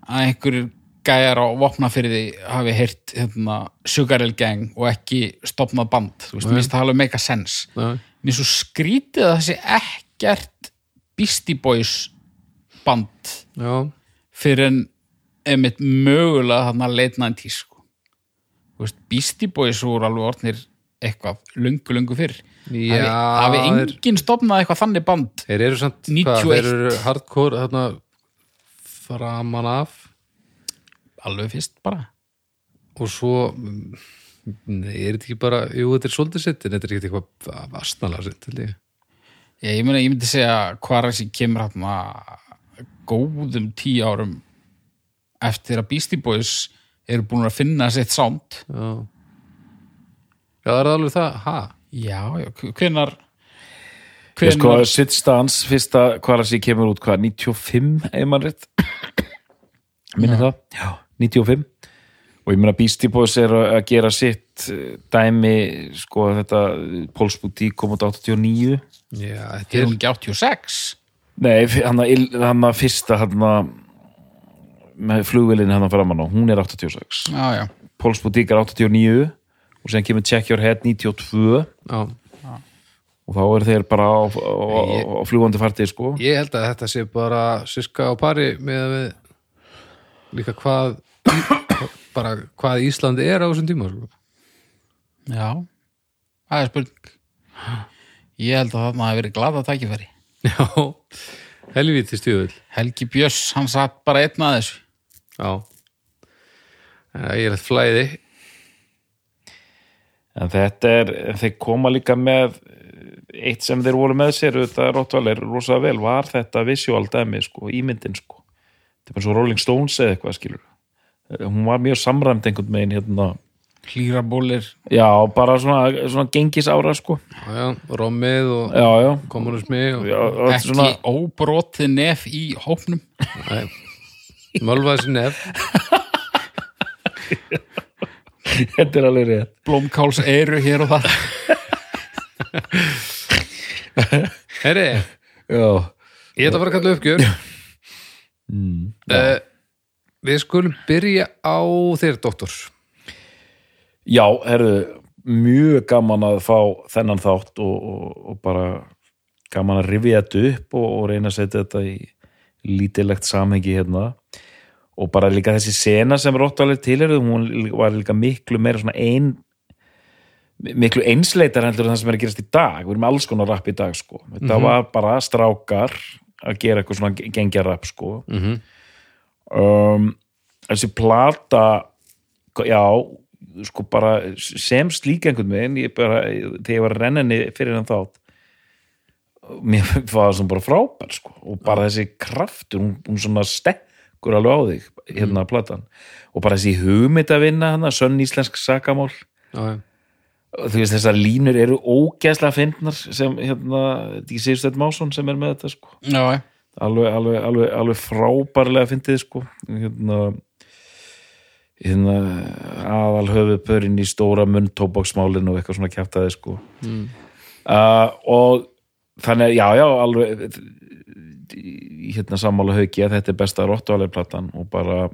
að einhverjir gæjar á vopnafyrði hafi heyrt hérna, Sugar Hill Gang og ekki stopnað band, þú veist, mér finnst það alveg make a sense. Nei. Mér finnst svo skrítið að þessi ekkert Beastie Boys band já, fyrir en einmitt mögulega 90s sko. Þú veist, Beastie Boys voru alveg orðnir eitthvað lungu, lungu fyrr hafi þeir- enginn stopnað eitthvað þannig band Þeir eru samt, 91. hvað, þeir eru hardcore þarna framan af alveg fyrst bara og svo mm, er þetta ekki bara, jú, þetta er svolítið sitt en þetta er ekki eitthvað vastnala sitt ég. myndi segja hvað þessi kemur hérna góðum tíu árum eftir að Beastie Boys eru búin að finna sitt sound. Já. Já, það er alveg það, ha? já, já, hvenar Ég sko, Dance, fyrsta sé kemur út hvað, 95 ef maður rétt? Minni það, já, 95 og ég meina Beastie Boys er að gera sitt eh, dæmi, sko þetta Póls Boutique kom út 89 Já, þetta er ekki 86 nei, hann að fyrsta hann að með flugvélinn hann að framan á, hún er 86 já, já, Póls Boutique er 89 og sem kemur Check Your Head 92 Já, og þá er þeir bara á, á, á, á fljúandi fartið sko. Ég held að þetta sé bara syska á pari með líka hvað bara hvað Íslandi er á þessum tíma sko. já. Það er spurning. Ég held að þarna hafi verið glada tækifæri. Já, helvíti stjöfull Helgi Björs, hann satt bara einn að þessu Já. Eh, Ég er að flæði. En þetta er, þeir koma líka með eitt sem þeir voru með sér þetta Rottvalir rosa vel, var þetta visual dæmi, sko, ímyndin, sko. Þetta er bara svo Rolling Stones eða eitthvað, skilur hún var mjög samræmt einhvern megin hérna, hlýrabólir já, bara svona, svona gengis ára, sko. Já, já, rommið og kommunismi og já og þetta er ekki svona, óbrotið nef í hópnum Sér nef. Þetta er alveg rétt. Blómkáls eru hér og það Herri, ég ætla að fara að kalla uppgjör. Mm, uh, Við skulum byrja á þér, doktor. Já, herðu mjög gaman að fá þennan þátt og, og, og bara gaman að rifja þetta upp og, og reyna að setja þetta í lítilegt samhengi hérna og bara líka þessi sena sem Rottvalir tilherðu, hún var líka miklu meira svona ein miklu einsleitar heldur en það sem er að gerast í dag. Við erum alls konar rapp í dag sko. Þetta var bara strákar að gera eitthvað svona gengja rapp sko. Mm -hmm. um, þessi plata já, sko bara sem slík einhvern veginn ég bara, þegar ég var henni fyrir hann þátt mér [laughs] var það sem bara frábær sko. Og bara þessi kraftur, hún, hún svona stekkur alveg á þig, hérna platan. Og bara þessi hugmynd að vinna hann sönn íslensk sakamál. Já Og þú veist þessar línur eru ógeðslega fyndnar sem hérna, Sigursteinn Másson sem er með þetta sko. Já, já. alveg, alveg, alveg, alveg frábærlega fyndið sko. Hérna, hérna aðal höfuðpörin í stóra munn tóbaksmálinu og eitthvað svona kjæftaði sko. Mm. uh, og þannig, já, já, alveg hérna sammála hauki að þetta er besta rottualegplatan og bara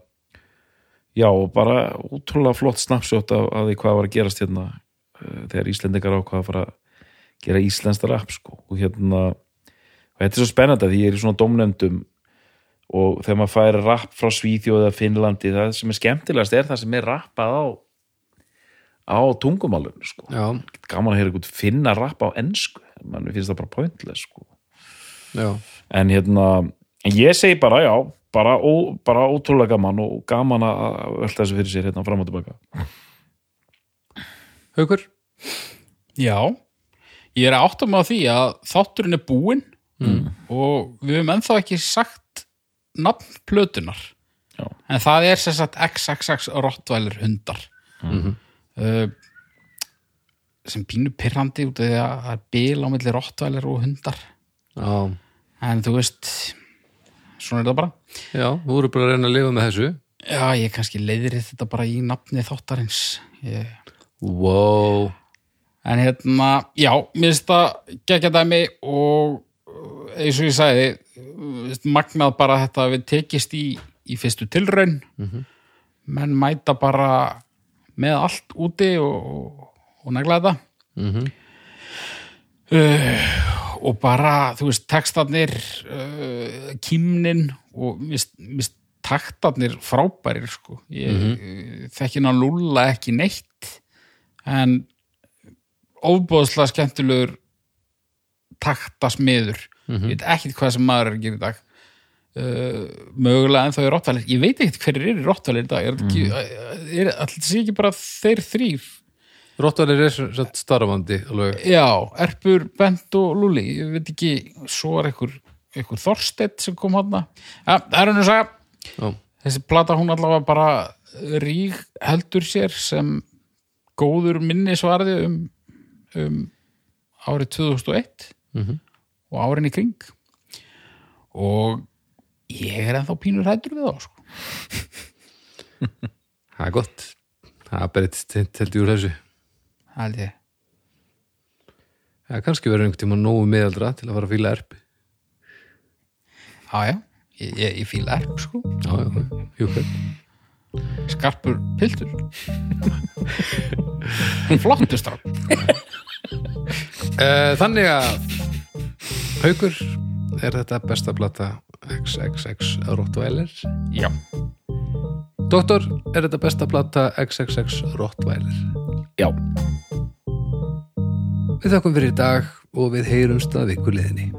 já, og bara útrúlega flott snapshot af, af því hvað var að gerast hérna uh, þegar Íslendingar ákvað að fara að gera íslenskt rap sko. Og hérna og þetta er svo spennandi að því ég er í svona domnefndum og þegar maður fær rap frá Svíþjóð eða Finnlandi, það sem er skemmtilegast er það sem er rappað á á tungumálun sko. Já, gaman að heyra eitthvað finna rapp á ensku mann finnst það bara pointless sko. já, en hérna en ég segi bara já bara, ó, bara ótrúlega gaman og gaman að velta þessu fyrir sér hérna fram og tilbaka. Haukur? Já. Ég er að átta mig á því að þátturinn er búinn og við höfum ennþá ekki sagt nafn plötunar Já. en það er sem sagt XXX Rottweiler hundar. Mhm. uh, sem pínu pirrandi út af því að það er bil á milli Rottweiler og hundar. Já, en þú veist svona er það bara. Já, þú voru bara að reyna að lifa með þessu. Já, ég kannski leiðrið þetta bara í nafni þáttarins. Ég... Wow. En hérna, já, mér finnst það geggja dæmi og uh, eins og ég sagði uh, magnað bara þetta að við tekist í, í fyrstu tilraun. Menn mæta bara með allt úti og, og, og negla þetta. Mm uh, og bara, þú veist, textarnir uh, kímnin og mist, mist taktarnir frábærir sko ég mm þekki ná lúlla ekki neitt en ofbóðslega skemmtilegur taktasmiður ég veit ekkit hvað sem maður er að gera í dag uh, mögulega en þá er rottvælir ég veit ekkit hverjir eru rottvælir í dag er, mm -hmm. er, er allir sé ekki bara þeir þrýr Rottvalir er satt starfandi alveg. Já, Erpur, Bent og Lúli ég veit ekki, svo er einhver, einhver Þorstedt sem kom hann ja, það er hann að segja Já, þessi plata hún allavega bara rík heldur sér sem góður minnisvarði um, um árið 2001 Mhm. og árin í kring. Og ég er ennþá pínur hættur við þá sko. [laughs] Það er gott. Það breytist held ég úr þessu. Það held ég. Það er kannski verið einhvern tíma nógu miðaldra til að fara að fíla erp Já, já, ég, ég, ég fíla erp sko. Já, já, hjúkvæð skarpur piltur. Flottur strák [laughs] Eh, Þannig að Haukur, er þetta besta plata XXX Rottweiler? já, Doktor, er þetta besta plata XXX Rottweiler? Já, Við þakkum fyrir í dag og við heyrumst að vikuliðinni.